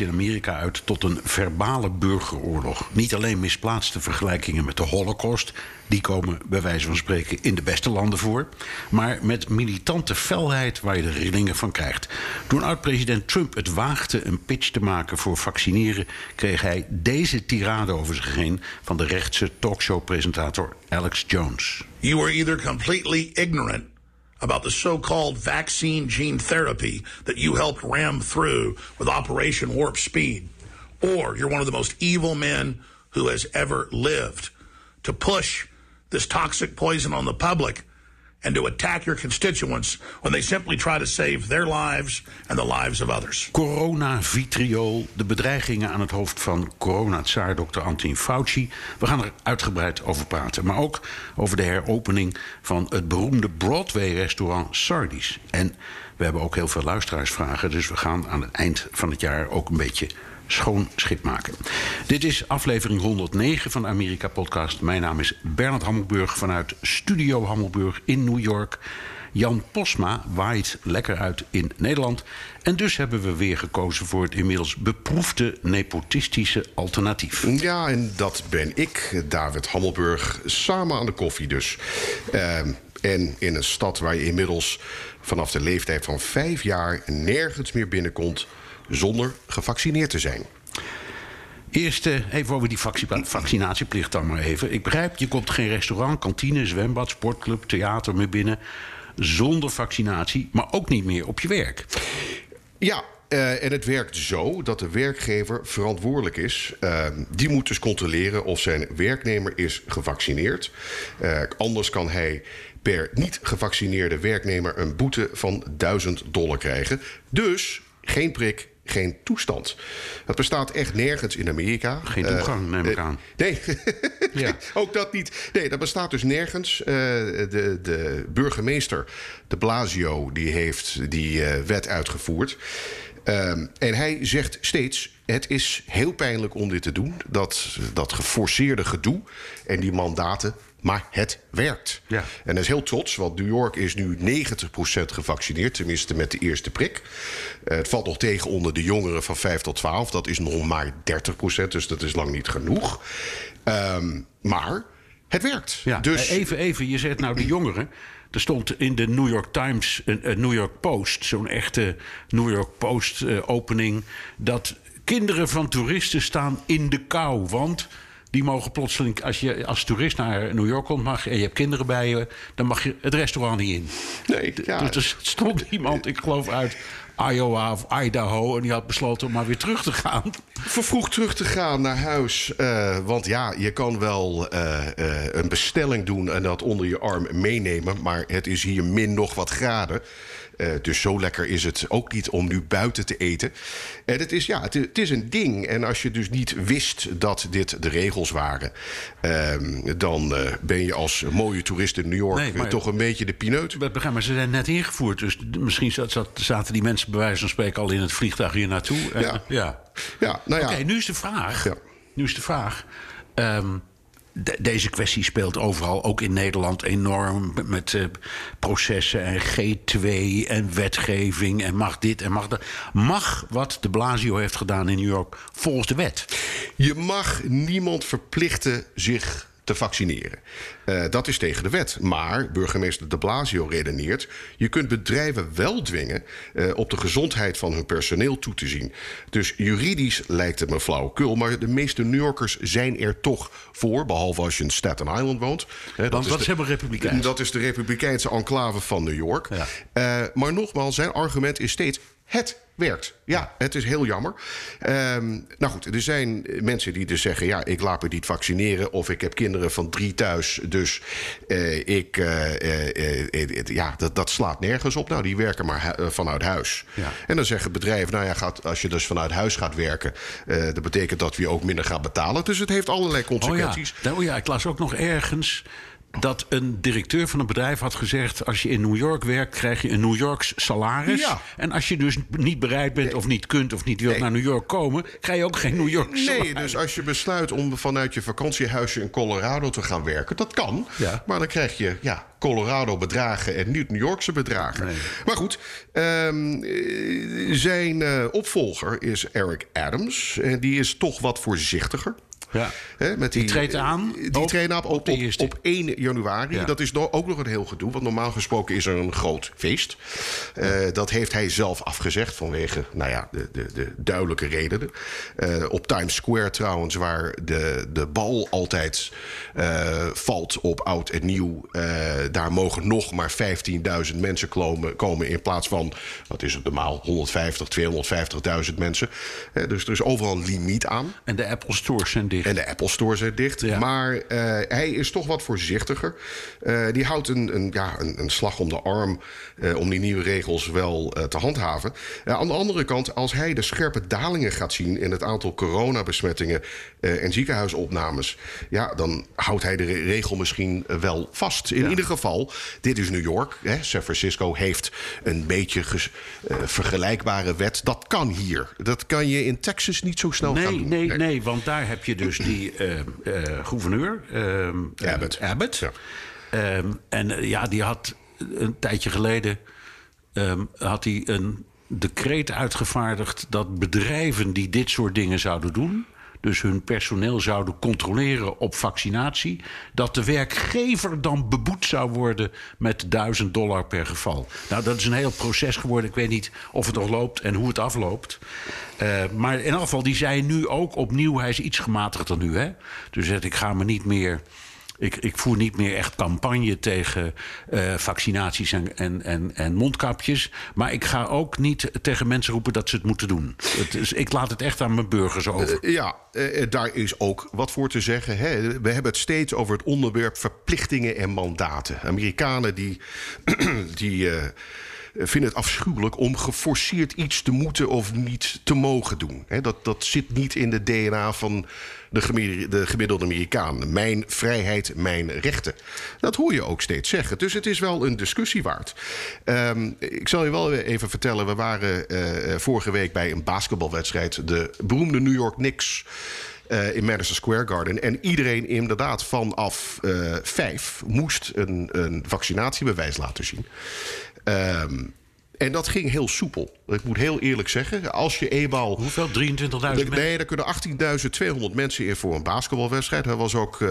In Amerika uit tot een verbale burgeroorlog. Niet alleen misplaatste vergelijkingen met de Holocaust, die komen bij wijze van spreken in de beste landen voor, maar met militante felheid waar je de rillingen van krijgt. Toen oud-president Trump het waagde een pitch te maken voor vaccineren, kreeg hij deze tirade over zich heen van de rechtse talkshow-presentator Alex Jones. You were either completely ignorant about the so called vaccine gene therapy that you helped ram through with Operation Warp Speed, or you're one of the most evil men who has ever lived. To push this toxic poison on the public and to attack your constituents when they simply try to save their lives and the lives of others. Corona, vitriol, de bedreigingen aan het hoofd van corona-tsaar Dr. Antin Fauci. We gaan er uitgebreid over praten. Maar ook over de heropening van het beroemde Broadway-restaurant Sardis. En we hebben ook heel veel luisteraarsvragen. Dus we gaan aan het eind van het jaar ook een beetje schoon schip maken. Dit is aflevering 109 van de Amerika Podcast. Mijn naam is Bernard Hammelburg vanuit Studio Hammelburg in New York. Jan Posma waait lekker uit in Nederland. En dus hebben we weer gekozen voor het inmiddels beproefde nepotistische alternatief. Ja, en dat ben ik, David Hammelburg, samen aan de koffie dus. Ehm, en in een stad waar je inmiddels vanaf de leeftijd van vijf jaar nergens meer binnenkomt zonder gevaccineerd te zijn. Eerst eh, even over die vac- vaccinatieplicht dan maar even. Ik begrijp, je komt geen restaurant, kantine, zwembad, sportclub, theater meer binnen zonder vaccinatie, maar ook niet meer op je werk. Ja, uh, en het werkt zo dat de werkgever verantwoordelijk is. Uh, die moet dus controleren of zijn werknemer is gevaccineerd. Uh, anders kan hij per niet gevaccineerde werknemer een boete van 1000 dollar krijgen. Dus geen prik, geen toestand. Dat bestaat echt nergens in Amerika. Geen toegang, neem ik aan. Nee, Ja. ook dat niet. Nee, dat bestaat dus nergens. Eh, de, de burgemeester de Blasio die heeft die eh, wet uitgevoerd. Ehm, en hij zegt steeds: het is heel pijnlijk om dit te doen. Dat, dat geforceerde gedoe en die mandaten. Maar het werkt. Ja. En hij is heel trots, want New York is nu 90% gevaccineerd, tenminste met de eerste prik. Eh, het valt nog tegen onder de jongeren van 5 tot 12. Dat is nog maar 30%, dus dat is lang niet genoeg. Ehm, maar het werkt. Ja, dus eh, even, even, je zegt nou de jongeren. Er stond in de New York Times, een, een New York Post, zo'n echte New York Post eh, opening, dat kinderen van toeristen staan in de kou, want die mogen plotseling, als je als toerist naar New York komt, mag, en je hebt kinderen bij je, dan mag je het restaurant niet in. Nee, ja. Dus er stond iemand, ik geloof uit Iowa of Idaho, en die had besloten om maar weer terug te gaan. vervroegd terug te gaan naar huis. eh, want ja, je kan wel eh, eh, een bestelling doen en dat onder je arm meenemen. Maar het is hier min nog wat graden. Dus zo lekker is het ook niet om nu buiten te eten. En het is, ja, het, het is een ding. En als je dus niet wist dat dit de regels waren... ehm, dan ben je als mooie toerist in New York Nee, maar- toch een beetje de pineut. Begrijp, maar ze zijn net ingevoerd. Dus misschien zat, zat- zaten die mensen bij wijze van spreken al in het vliegtuig hier naartoe. En, Ja. ja. Ja, nou ja. Oké, nu is de vraag. Ja. Nu is de vraag. ehm, de- deze kwestie speelt overal, ook in Nederland, enorm. Met eh, processen en G2 en wetgeving. En mag dit en mag dat. Mag wat de Blasio heeft gedaan in New York volgens de wet? Je mag niemand verplichten zich te vaccineren. Eh, dat is tegen de wet. Maar burgemeester de Blasio redeneert... je kunt bedrijven wel dwingen eh, op de gezondheid van hun personeel toe te zien. Dus juridisch lijkt het me flauwekul... maar de meeste New Yorkers zijn er toch voor... behalve als je in Staten Island woont. Want is dat de- is. Dat is de republikeinse enclave van New York. Ja. Eh, maar nogmaals, zijn argument is steeds... het werkt. Ja, het is heel jammer. Ehm, nou goed, er zijn mensen die dus zeggen... ja, ik laat me niet vaccineren... of ik heb kinderen van drie thuis, dus eh, ik, eh, eh, ja, dat, dat slaat nergens op. Nou, die werken maar hu- vanuit huis. Ja. En dan zeggen bedrijven, nou ja, gaat, als je dus vanuit huis gaat werken... dat betekent dat we je ook minder gaan betalen. Dus het heeft allerlei Oh ja. consequenties. Nou, oh ja, ik las ook nog ergens dat een directeur van een bedrijf had gezegd... als je in New York werkt, krijg je een New Yorks salaris. Ja. En als je dus niet bereid bent of niet kunt of niet wilt Nee. naar New York komen... krijg je ook geen New Yorks salaris. Nee, dus als je besluit om vanuit je vakantiehuisje in Colorado te gaan werken, dat kan. Ja. Maar dan krijg je ja, Colorado bedragen en niet New Yorkse bedragen. Nee. Maar goed, ehm, eh, zijn eh, opvolger is Eric Adams. En die is toch wat voorzichtiger. Ja. Hè, met Die treedt aan Die op- treedt op, op de op, eerste. op 1 januari. Ja. Dat is no- ook nog een heel gedoe. Want normaal gesproken is er een groot feest. Eh, dat heeft hij zelf afgezegd vanwege nou ja, de, de, de duidelijke redenen. Eh, op Times Square trouwens, waar de, de bal altijd eh, valt op oud en nieuw. eh, daar mogen nog maar 15.000 mensen komen, komen in plaats van, wat is het normaal, 150, 250.000 mensen. Eh, dus er is overal een limiet aan. En de Apple stores zijn dicht. En de Apple Store zijn dicht. Ja. Maar eh, hij is toch wat voorzichtiger. Eh, die houdt een, een, ja, een, een slag om de arm eh, om die nieuwe regels wel te handhaven. Aan de andere kant, als hij de scherpe dalingen gaat zien in het aantal coronabesmettingen en ziekenhuisopnames, ja, dan houdt hij de re- regel misschien wel vast. In ieder geval, dit is New York. Hè. San Francisco heeft een beetje ges- vergelijkbare wet. Dat kan hier. Dat kan je in Texas niet zo snel gaan Nee, doen. nee, nee, want daar heb je dus die eh, eh, gouverneur. ehm, eh, Abbott. Abbott. Ja. Ehm, en ja, die had een tijdje geleden ehm, had hij een decreet uitgevaardigd dat bedrijven die dit soort dingen zouden doen. Dus hun personeel zouden controleren op vaccinatie. Dat de werkgever dan beboet zou worden met 1000 dollar per geval. Nou, dat is een heel proces geworden. Ik weet niet of het nog loopt en hoe het afloopt. Eh, maar in geval, die zei nu ook opnieuw: hij is iets gematigder nu. Hè? Dus ik ga me niet meer. Ik, ik voer niet meer echt campagne tegen eh, vaccinaties en, en, en, mondkapjes. Maar ik ga ook niet tegen mensen roepen dat ze het moeten doen. Het ik laat het echt aan mijn burgers over. Ja, eh, daar is ook wat voor te zeggen. Hè. We hebben het steeds over het onderwerp verplichtingen en mandaten. Amerikanen die, die eh, vinden het afschuwelijk om geforceerd iets te moeten of niet te mogen doen. Dat, dat zit niet in de DNA van de, gemi- de gemiddelde Amerikaan. Mijn vrijheid, mijn rechten. Dat hoor je ook steeds zeggen. Dus het is wel een discussie waard. Ehm, ik zal je wel even vertellen. We waren eh, vorige week bij een basketbalwedstrijd. De beroemde New York Knicks. eh, in Madison Square Garden. En iedereen inderdaad vanaf eh, vijf moest een, een vaccinatiebewijs laten zien. Ehm, en dat ging heel soepel. Ik moet heel eerlijk zeggen. Als je eenmaal Hoeveel? 23.000 mensen? Nee, er kunnen 18.200 mensen in voor een basketbalwedstrijd. Hij was ook eh,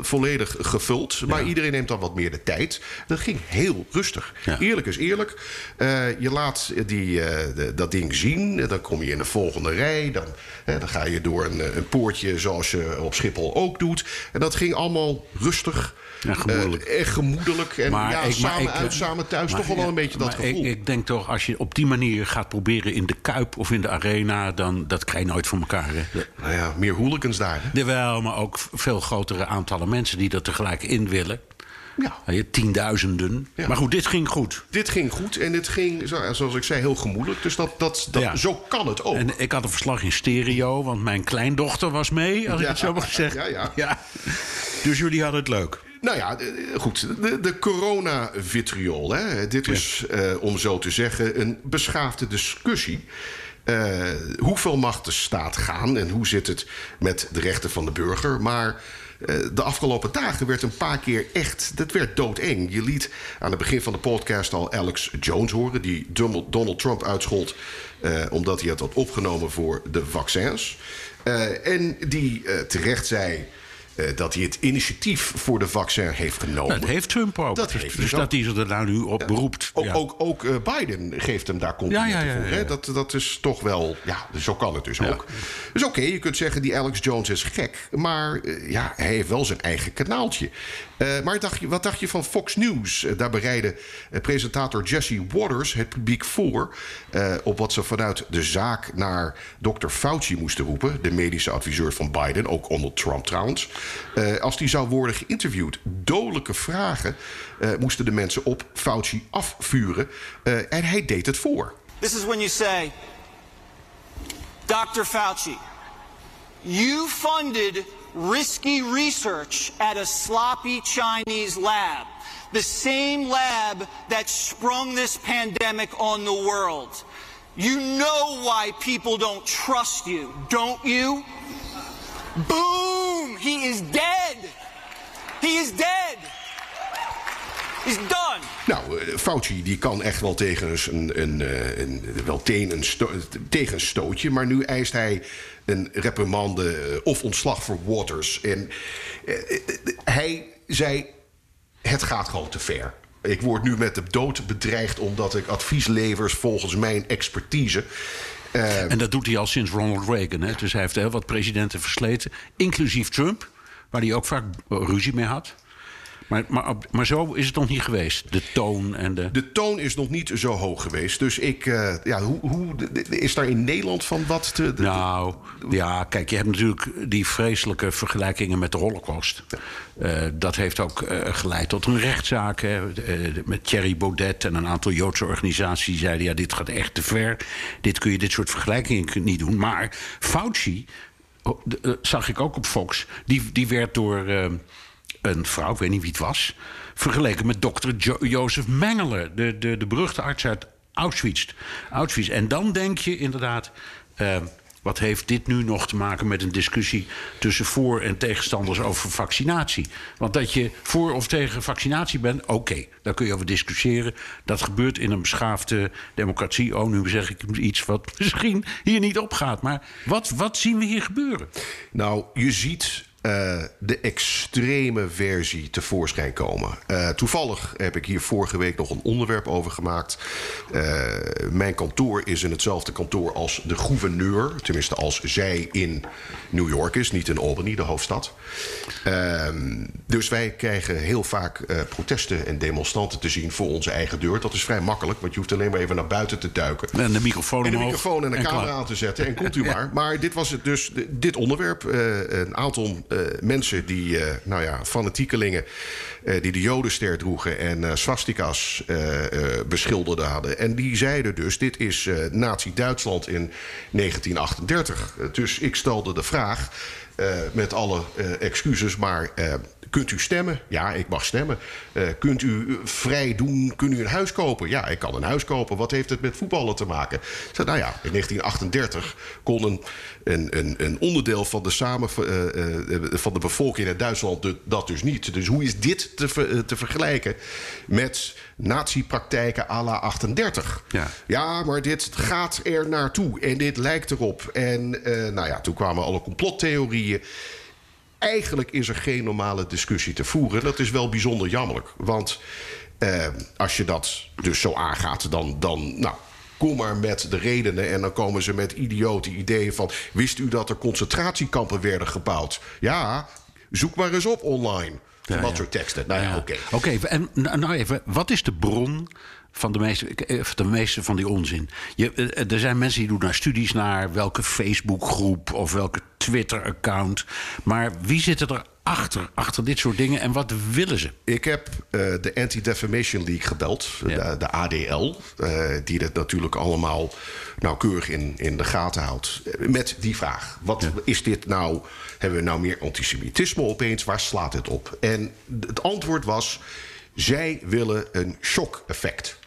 volledig gevuld. Maar iedereen neemt dan wat meer de tijd. Dat ging heel rustig. Ja. Eerlijk is eerlijk. Eh, je laat die, eh, de- dat ding zien. Dan kom je in de volgende rij. Dan, dan ga je door een, een poortje zoals je op Schiphol ook doet. En dat ging allemaal rustig. Ja, gemoedelijk. en gemoedelijk. En ja, ik- samen ik- uit, samen thuis. toch wel wel een beetje dat gevoel. Ik, ik denk toch, als je op die manier gaat proberen in de Kuip of in de Arena... dan dat krijg je nooit voor elkaar. Hè? Nou ja, meer hooligans daar. hè? Jawel, maar ook veel grotere aantallen mensen die er tegelijk in willen. Ja. Je Tienduizenden. Ja. Maar goed, dit ging goed. Dit ging goed en dit ging, zo- zoals ik zei, heel gemoedelijk. Dus dat, dat, dat, Ja. zo kan het ook. En ik had een verslag in stereo, want mijn kleindochter was mee, als ik het zo mag zeggen. ja, ja. Dus jullie hadden het leuk. Nou ja, eh, goed. De, de corona-vitriol. Hè? Dit is, eh, om zo te zeggen, een beschaafde discussie. Eh, hoeveel mag de staat gaan en hoe zit het met de rechten van de burger? Maar eh, de afgelopen dagen werd een paar keer echt... dat werd doodeng. Je liet aan het begin van de podcast al Alex Jones horen... die Donald Donald Trump uitschold... eh, omdat hij het had opgenomen voor de vaccins. Eh, en die eh, terecht zei... eh, dat hij het initiatief voor de vaccin heeft genomen. Dat heeft Trump ook. Dat dus heeft dus dat hij zich er nou nu op beroept. Ook, ja. ook, ook eh, Biden geeft hem daar complimenten Ja, ja, ja, voor. Hè? Dat, dat is toch wel... Ja, zo kan het dus ook. Dus oké, je kunt zeggen die Alex Jones is gek. Maar eh, ja, hij heeft wel zijn eigen kanaaltje. Maar dacht je, wat dacht je van Fox News? Daar bereidde presentator Jesse Waters het publiek voor... op wat ze vanuit de zaak naar Dr. Fauci moesten roepen... de medische adviseur van Biden, ook onder Trump trouwens... Eh, als die zou worden geïnterviewd. Dodelijke vragen eh, moesten de mensen op Fauci afvuren. Eh, en hij deed het voor. This is when you say, Dr. Fauci, you funded risky research at a sloppy Chinese lab, the same lab that sprung this pandemic on the world. You know why people don't trust you, don't you? Boom! He is dead! He is dead! He's done! Nou, eh, Fauci die kan echt wel tegen een, een, een, een, wel tegen een, een stootje. Maar nu eist hij een reprimande eh, of ontslag voor Waters. En eh, eh, hij zei, het gaat gewoon te ver. Ik word nu met de dood bedreigd omdat ik advies levers volgens mijn expertise. Eh, En dat doet hij al sinds Ronald Reagan. Hè? Dus hij heeft heel wat presidenten versleten. Inclusief Trump, waar hij ook vaak ruzie mee had. Maar, maar, maar zo is het nog niet geweest. De toon en de... de toon is nog niet zo hoog geweest. Dus ik, eh, ja, hoe, hoe, is daar in Nederland van wat te... Nou, ja, kijk, je hebt natuurlijk die vreselijke vergelijkingen met de Holocaust. Eh, dat heeft ook eh, geleid tot een rechtszaak hè, met Thierry Baudet en een aantal Joodse organisaties. Die zeiden: ja, dit gaat echt te ver. Dit kun je dit soort vergelijkingen niet doen. Maar Fauci, oh, zag ik ook op Fox, die, die werd door een vrouw, ik weet niet wie het was, vergeleken met dokter jo Jozef Mengele, de, de, de beruchte arts uit Auschwitz. Auschwitz. En dan denk je inderdaad. eh, wat heeft dit nu nog te maken met een discussie tussen voor- en tegenstanders over vaccinatie? Want dat je voor of tegen vaccinatie bent, oké, daar kun je over discussiëren. Dat gebeurt in een beschaafde democratie. Oh, nu zeg ik iets wat misschien hier niet opgaat. Maar wat, wat zien we hier gebeuren? Nou, je ziet eh, de extreme versie tevoorschijn komen. Eh, toevallig heb ik hier vorige week nog een onderwerp over gemaakt. Eh, mijn kantoor is in hetzelfde kantoor als de gouverneur. Tenminste, als zij in New York is, niet in Albany, de hoofdstad. Ehm, dus wij krijgen heel vaak protesten en demonstranten te zien voor onze eigen deur. Dat is vrij makkelijk, want je hoeft alleen maar even naar buiten te duiken. En de microfoon En de microfoon en de camera aan te zetten. En komt u maar. Maar dit was het dus, dit onderwerp. Een aantal mensen die, eh, nou ja, fanatiekelingen... eh, die de jodenster droegen en eh swastika's eh, eh, beschilderde hadden. En die zeiden dus, dit is eh Nazi-Duitsland in 1938. Eh, dus ik stelde de vraag, eh, met alle eh, excuses, maar... eh, Kunt u stemmen? Ja, ik mag stemmen. Eh, kunt u eh, vrij doen? Kunt u een huis kopen? Ja, ik kan een huis kopen. Wat heeft het met voetballen te maken? Zei, nou ja, in 1938 kon een, een, een, onderdeel van de, samen, eh, van de bevolking in Duitsland dat dus niet. Dus hoe is dit te, ver- te vergelijken met nazi-praktijken à la 38? Ja. Ja, maar dit gaat er naartoe en dit lijkt erop. En nou ja, toen kwamen alle complottheorieën. Eigenlijk is er geen normale discussie te voeren. Dat is wel bijzonder jammerlijk. Want eh, als je dat dus zo aangaat, dan, dan nou, kom maar met de redenen. En dan komen ze met idiote ideeën van... wist u dat er concentratiekampen werden gebouwd? Ja, zoek maar eens op online. Van dat ja. soort teksten. Nou ja, Ja. oké. Oké, en nou nou even, wat is de bron van de meeste, eh, de meeste van die onzin? Je, eh, er zijn mensen die doen daar studies naar welke Facebookgroep of welke Twitter-account. Maar wie zit er achter, achter dit soort dingen en wat willen ze? Ik heb eh, de Anti-Defamation League gebeld, Ja. de, de ADL, eh, die dat natuurlijk allemaal nauwkeurig in, in de gaten houdt. eh, Met die vraag: wat is dit nou? Hebben we nou meer antisemitisme opeens? Waar slaat het op? En het antwoord was: zij willen een shock-effect.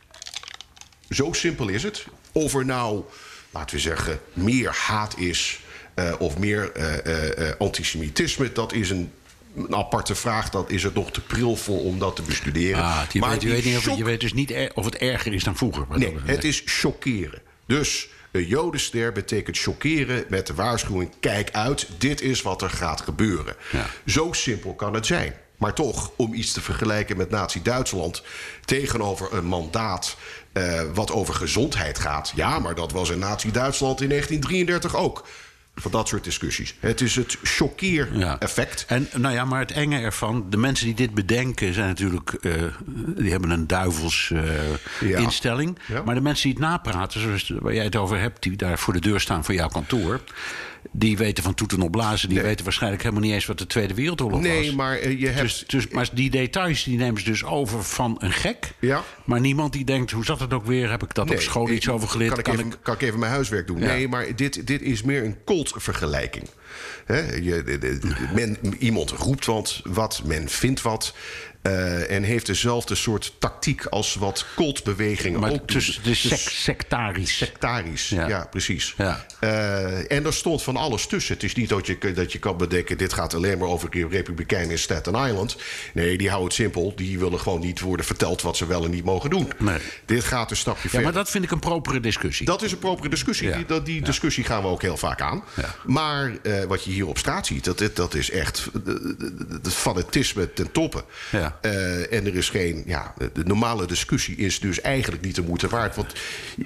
Zo simpel is het. Of er nou, laten we zeggen, meer haat is eh, of meer eh, eh, antisemitisme, dat is een, een aparte vraag. Dat is het nog te pril voor om dat te bestuderen. Ah, je, weet, je, weet niet of, je weet dus niet er- of het erger is dan vroeger. Nee, dat het is chockeren. Dus Een jodenster betekent chockeren met de waarschuwing... kijk uit, dit is wat er gaat gebeuren. Ja. Zo simpel kan het zijn. Maar toch, om iets te vergelijken met Nazi-Duitsland... tegenover een mandaat eh, wat over gezondheid gaat... ja, maar dat was in Nazi-Duitsland in 1933 ook... Van dat soort discussies. Het is het choqueer-effect. En nou ja, maar het enge ervan, de mensen die dit bedenken zijn natuurlijk, eh, die hebben een duivels eh, Ja. instelling. Ja. Maar de mensen die het napraten, zoals waar jij het over hebt, die daar voor de deur staan van jouw kantoor, die weten van toeten op blazen, die weten waarschijnlijk helemaal niet eens wat de Tweede Wereldoorlog was. Nee, maar eh, je hebt... Dus, dus, maar die details die nemen ze dus over van een gek. Ja. Maar niemand die denkt, hoe zat het ook weer? Heb ik dat op Nee, school iets over geleerd? Kan ik, even, kan ik even mijn huiswerk doen? Ja. Nee, maar dit, dit is meer een cult-vergelijking. Hè, je, de- de- de- men, iemand roept wat, wat, men vindt wat. Eh, en heeft dezelfde soort tactiek als wat cultbewegingen Maar ook doen. dus, dus sec- sectarisch. Sectarisch, Ja. ja, precies. Ja. Eh, en er stond van alles tussen. Het is niet dat je, dat je kan bedenken... dit gaat alleen maar over Republikeinen in Staten Island. Nee, die houden het simpel. Die willen gewoon niet worden verteld wat ze wel en niet mogen doen. Nee. Dit gaat een stapje Ja, verder. maar dat vind ik een propere discussie. Dat is een propere discussie. Ja. Die, die discussie gaan we ook heel vaak aan. Maar eh, wat je hier op straat ziet, dat, dat is echt het fanatisme ten toppe. Ja. Eh, en er is geen. Ja, de normale discussie is dus eigenlijk niet de moeite waard. Want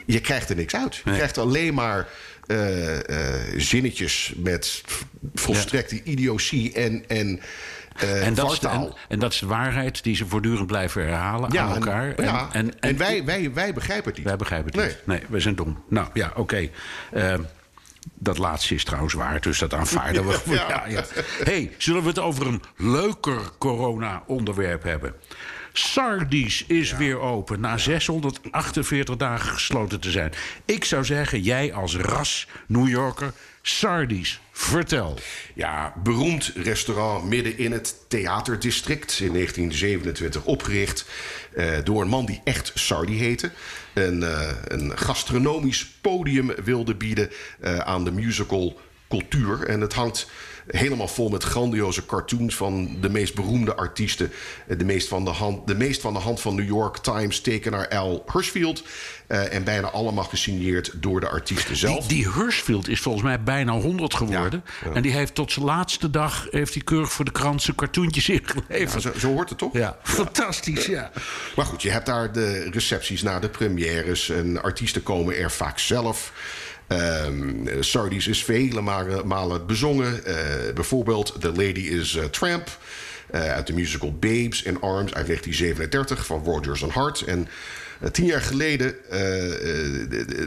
je krijgt er niks uit. Je Nee. krijgt alleen maar. eh, eh, zinnetjes met volstrekte idiotie en, en, eh En dat, is de, en, en dat is de waarheid die ze voortdurend blijven herhalen aan elkaar. En, ja, en, en, wij, wij, wij begrijpen het niet. wij begrijpen het Nee. niet. Nee, we zijn dom. Nou ja, oké. Ehm, dat laatste is trouwens waar, dus dat aanvaarden we. Ja. Ja, ja. hey, zullen we het over een leuker corona-onderwerp hebben? Sardi's is weer open na 648 dagen gesloten te zijn. Ik zou zeggen, jij als ras New Yorker, Sardi's, vertel. Ja, beroemd restaurant midden in het theaterdistrict. In 1927 opgericht eh, door een man die echt Sardi heette. Een, eh, een gastronomisch podium wilde bieden eh, aan de musical cultuur. En het hangt helemaal vol met grandioze cartoons van de meest beroemde artiesten. Eh, De meest van de hand, de meest van, de hand van New York Times tekenaar Al Hirschfield. Eh, en bijna allemaal gesigneerd door de artiesten Die, zelf. die Hirschfield is volgens mij bijna 100 geworden. Ja, ja. En die heeft tot zijn laatste dag heeft hij keurig voor de krant zijn cartoontjes Ja, ingeleverd. zo, zo hoort het toch? Ja, fantastisch, ja. Maar goed, je hebt daar de recepties na de premières. En artiesten komen er vaak zelf. Ehm Sardi's is vele malen, bezongen. Eh, bijvoorbeeld The Lady is a Tramp. eh, uit de musical Babes in Arms uit 1937 van Rodgers and Hart. En eh, tien jaar geleden eh,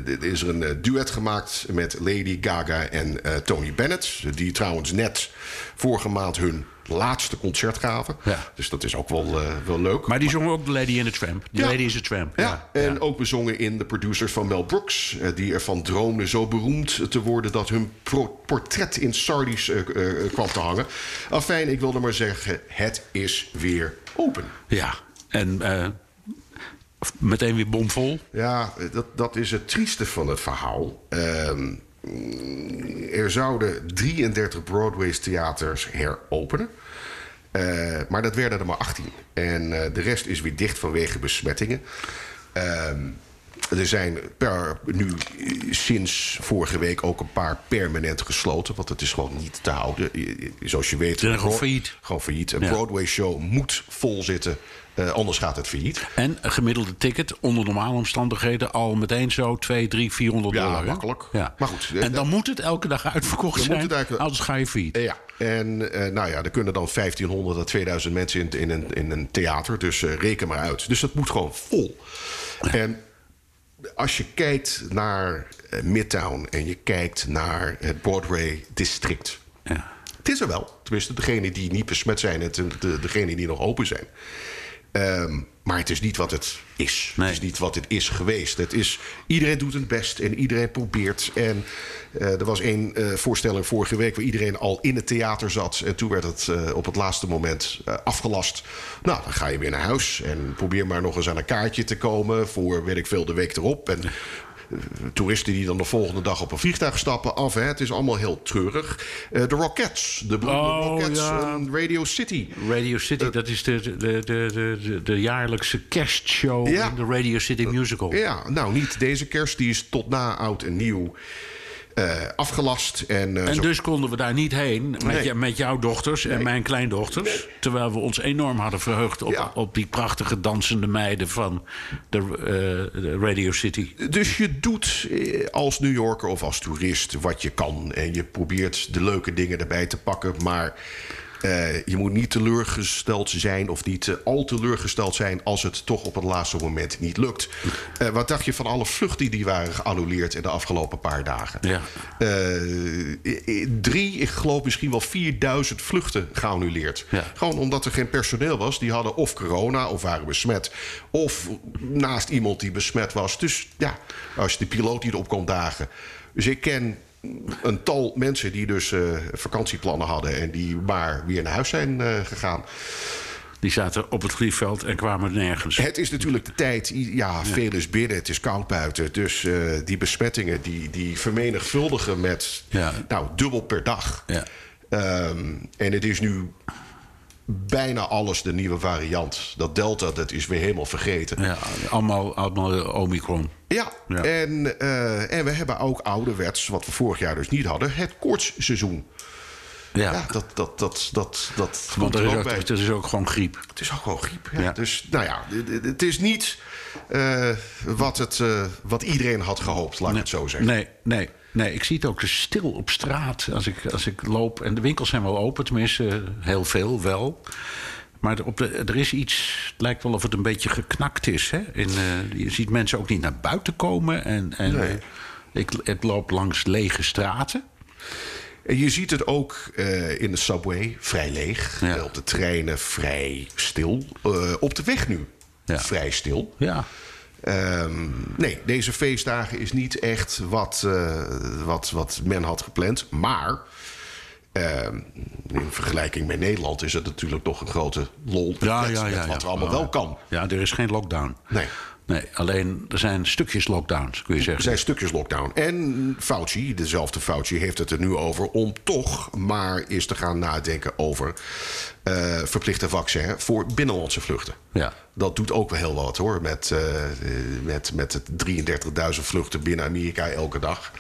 eh, is er een eh, duet gemaakt met Lady Gaga en eh, Tony Bennett. Die trouwens net vorige maand hun laatste concert gaven. Ja. Dus dat is ook wel, eh, wel leuk. Maar die zongen ook de Lady in the Tramp. Ja. Lady is a Tramp. Ja, en ook bezongen in de producers van Mel Brooks... eh, die ervan droomden zo beroemd te worden... dat hun portret in Sardi's eh, kwam te hangen. Afijn, ik wilde maar zeggen, het is weer open. Ja, en meteen weer bomvol. Ja, dat, dat is het trieste van het verhaal. Ehm, er zouden 33 Broadway's theaters heropenen. Eh, maar dat werden er maar 18. En eh, de rest is weer dicht vanwege besmettingen. Ehm, er zijn per, nu sinds vorige week ook een paar permanent gesloten. Want het is gewoon niet te houden. Zoals je weet. gewoon failliet. Gewoon failliet. Een Ja. Broadway-show moet vol zitten. Eh, anders gaat het failliet. En een gemiddelde ticket onder normale omstandigheden al meteen zo 2, 3, 400 Ja, dollar. makkelijk. Ja. Maar goed, eh, En dan moet het elke dag uitverkocht Dan moet zijn, het eigenlijk- anders ga je failliet. Eh, Ja, en eh, nou ja, er kunnen dan 1500 à 2000 mensen in, in, een, in een theater. Dus eh, reken maar uit. Dus dat moet gewoon vol. En als je kijkt naar eh, Midtown en je kijkt naar het Broadway-district. Ja. Het is er wel. Tenminste, degenen die niet besmet zijn en de, de, degenen die nog open zijn. Ehm, maar het is niet wat het is. Nee. Het is niet wat het is geweest. Het is, iedereen doet het best en iedereen probeert. En eh, er was één eh, voorstelling vorige week waar iedereen al in het theater zat. En toen werd het eh, op het laatste moment afgelast. Nou, dan ga je weer naar huis en probeer maar nog eens aan een kaartje te komen voor, weet ik veel, de week erop. En toeristen die dan de volgende dag op een vliegtuig stappen af. Hè. Het is allemaal heel treurig. Eh, de Rockettes, de beroemde Oh, Rockettes, ja. Radio City. Radio City, dat is de, de, de, de, de, jaarlijkse kerstshow Ja. in de Radio City Musical. Ja, nou niet deze kerst. Die is tot na oud en nieuw eh, afgelast. En, eh, En dus konden we daar niet heen met, Nee. met jouw dochters en mijn kleindochters. Terwijl we ons enorm hadden verheugd op, Ja. op die prachtige dansende meiden van de, eh, de Radio City. Dus je doet eh, als New Yorker of als toerist wat je kan. En je probeert de leuke dingen erbij te pakken. Maar eh, je moet niet teleurgesteld zijn of niet eh, al teleurgesteld zijn... als het toch op het laatste moment niet lukt. Eh, wat dacht je van alle vluchten die waren geannuleerd in de afgelopen paar dagen? Ja. Drie, ik geloof misschien wel 4000 vluchten geannuleerd. Ja. Gewoon omdat er geen personeel was. Die hadden of corona of waren besmet. Of naast iemand die besmet was. Dus ja, als de piloot niet op kon dagen. Dus ik ken een tal mensen die dus eh, vakantieplannen hadden... en die maar weer naar huis zijn eh, gegaan. Die zaten op het vliegveld en kwamen nergens. Het is natuurlijk de tijd, ja, veel is binnen, het is koud buiten. Dus eh, die besmettingen die, die vermenigvuldigen met Ja. nou, dubbel per dag. Ja. Ehm, en het is nu bijna alles de nieuwe variant. Dat Delta, dat is weer helemaal vergeten. Ja, allemaal, allemaal Omicron. Ja, Ja. En, eh, en we hebben ook ouderwets, wat we vorig jaar dus niet hadden, het koortsseizoen. Ja, Ja, dat, dat, dat, dat, dat want er is, ook het is ook gewoon griep. Het is ook gewoon griep. Ja. Ja. Dus nou ja, het- is niet eh, wat, het, eh, wat iedereen had gehoopt, laat ik het zo zeggen. Nee, nee, nee. Ik zie het ook dus stil op straat als ik, als ik loop. En de winkels zijn wel open, tenminste heel veel wel. Maar er op de, er is iets, het lijkt wel of het een beetje geknakt is. Hè? In, eh, je ziet mensen ook niet naar buiten komen. En, en Nee. eh, ik, ik loop langs lege straten. En je ziet het ook eh, in de subway, vrij leeg. Ja. Op de treinen vrij stil. Op de weg nu, Ja. vrij stil. Ja, Ehm, nee, deze feestdagen is niet echt wat, eh, wat, wat men had gepland. Maar ehm, in vergelijking met Nederland is het natuurlijk toch een grote lol. ja, ja, ja. met wat ja. er allemaal wel kan. Ja, er is geen lockdown. Nee. Nee, alleen er zijn stukjes lockdowns, kun je Er zeggen. zijn stukjes lockdown. En Fauci, dezelfde Fauci, heeft het er nu over om toch maar eens te gaan nadenken over eh, verplichte vaccin voor binnenlandse vluchten. Ja. Dat doet ook wel heel wat hoor. Met, eh, met, met het 33.000 vluchten binnen Amerika elke dag.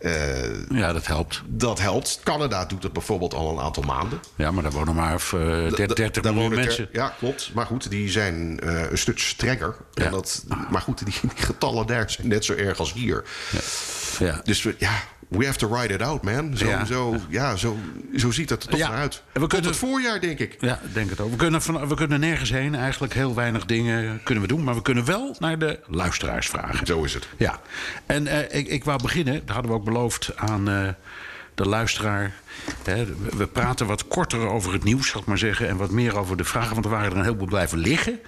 Eh, Ja, dat helpt. dat helpt. Canada doet het bijvoorbeeld al een aantal maanden. Ja, maar daar wonen maar eh, 30, Da- 30 daar miljoen mensen. ja, klopt. Maar goed, die zijn eh, een stuk strenger. En dat, maar goed, die, die getallen daar zijn net zo erg als hier. Ja. Dus ja, we have to ride it out, man. Zo, Ja. zo, ja, zo, zo ziet het er toch Ja. naar uit. En we Tot kunnen- het voorjaar, denk ik. Ja, denk het ook. We kunnen, van, we kunnen nergens heen. Eigenlijk heel weinig dingen kunnen we doen. Maar we kunnen wel naar de luisteraars vragen. Zo is het. Ja. En eh, ik, ik wou beginnen. Dat hadden we ook beloofd aan eh, de luisteraar. Hè, we- we praten wat korter over het nieuws, zal ik maar zeggen. En wat meer over de vragen. Want er waren er een heleboel blijven liggen.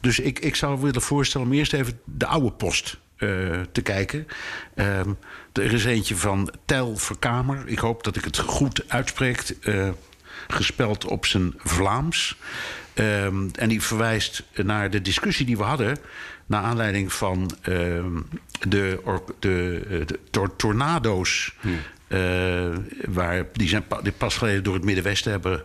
Dus ik, ik zou willen voorstellen om eerst even de oude post eh, te kijken. Ehm, er is eentje van Tel Verkamer. Ik hoop dat ik het goed uitspreek. eh, gespeld op zijn Vlaams. Ehm, en die verwijst naar de discussie die we hadden. naar aanleiding van ehm, de, or- de, eh, de tor- tornado's. eh, waar, die, zijn pa- die pas geleden door het Middenwesten hebben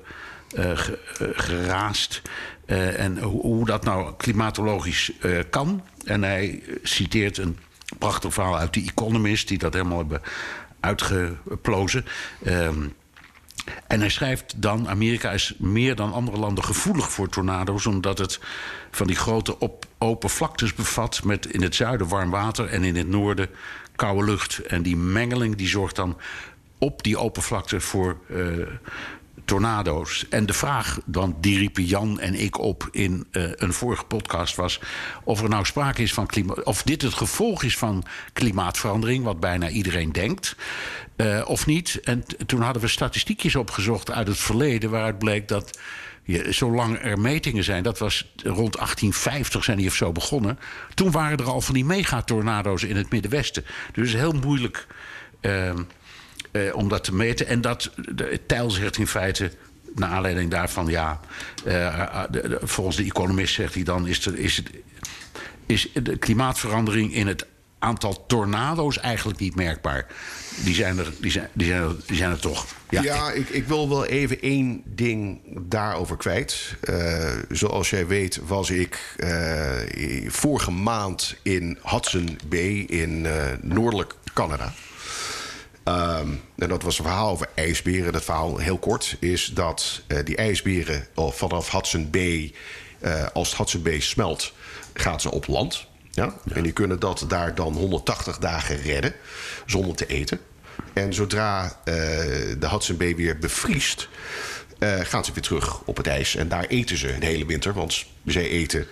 ge- geraast. En hoe, hoe dat nou klimatologisch kan. En hij citeert een prachtig verhaal uit The Economist, die dat helemaal hebben uitgeplozen. Ehm, en hij schrijft dan: Amerika is meer dan andere landen gevoelig voor tornado's, omdat het van die grote op, open vlaktes bevat met in het zuiden warm water en in het noorden koude lucht. En die mengeling die zorgt dan op die open vlakte voor eh, tornado's. En de vraag dan, die riepen Jan en ik op in eh, een vorige podcast, was of er nou sprake is van klimaat. of dit het gevolg is van klimaatverandering, wat bijna iedereen denkt. eh, of niet. En toen hadden we statistiekjes opgezocht uit het verleden, waaruit bleek dat. Je, zolang er metingen zijn, dat was rond 1850 zijn die of zo begonnen. Toen waren er al van die megatornado's in het Middenwesten. Dus heel moeilijk ehm, eh, om dat te meten. En dat, de, Tijl zegt in feite, naar aanleiding daarvan, ja, eh, de- volgens de economist zegt hij dan, is, er, is, het, is de klimaatverandering in het aantal tornado's eigenlijk niet merkbaar. Die zijn er, die zijn, die zijn er, toch. Ja, ik, ik wil wel even één ding daarover kwijt. Eh, zoals jij weet was ik eh, vorige maand in Hudson Bay in eh, noordelijk Canada. Ehm, en dat was een verhaal over ijsberen. Dat verhaal, heel kort, is dat die ijsberen vanaf Hudson Bay... als het Hudson Bay smelt, gaan ze op land... Ja? En die kunnen dat daar dan 180 dagen redden zonder te eten. En zodra uh, de Hudson Bay weer bevriest, uh, gaan ze weer terug op het ijs. En daar eten ze de hele winter, want zij eten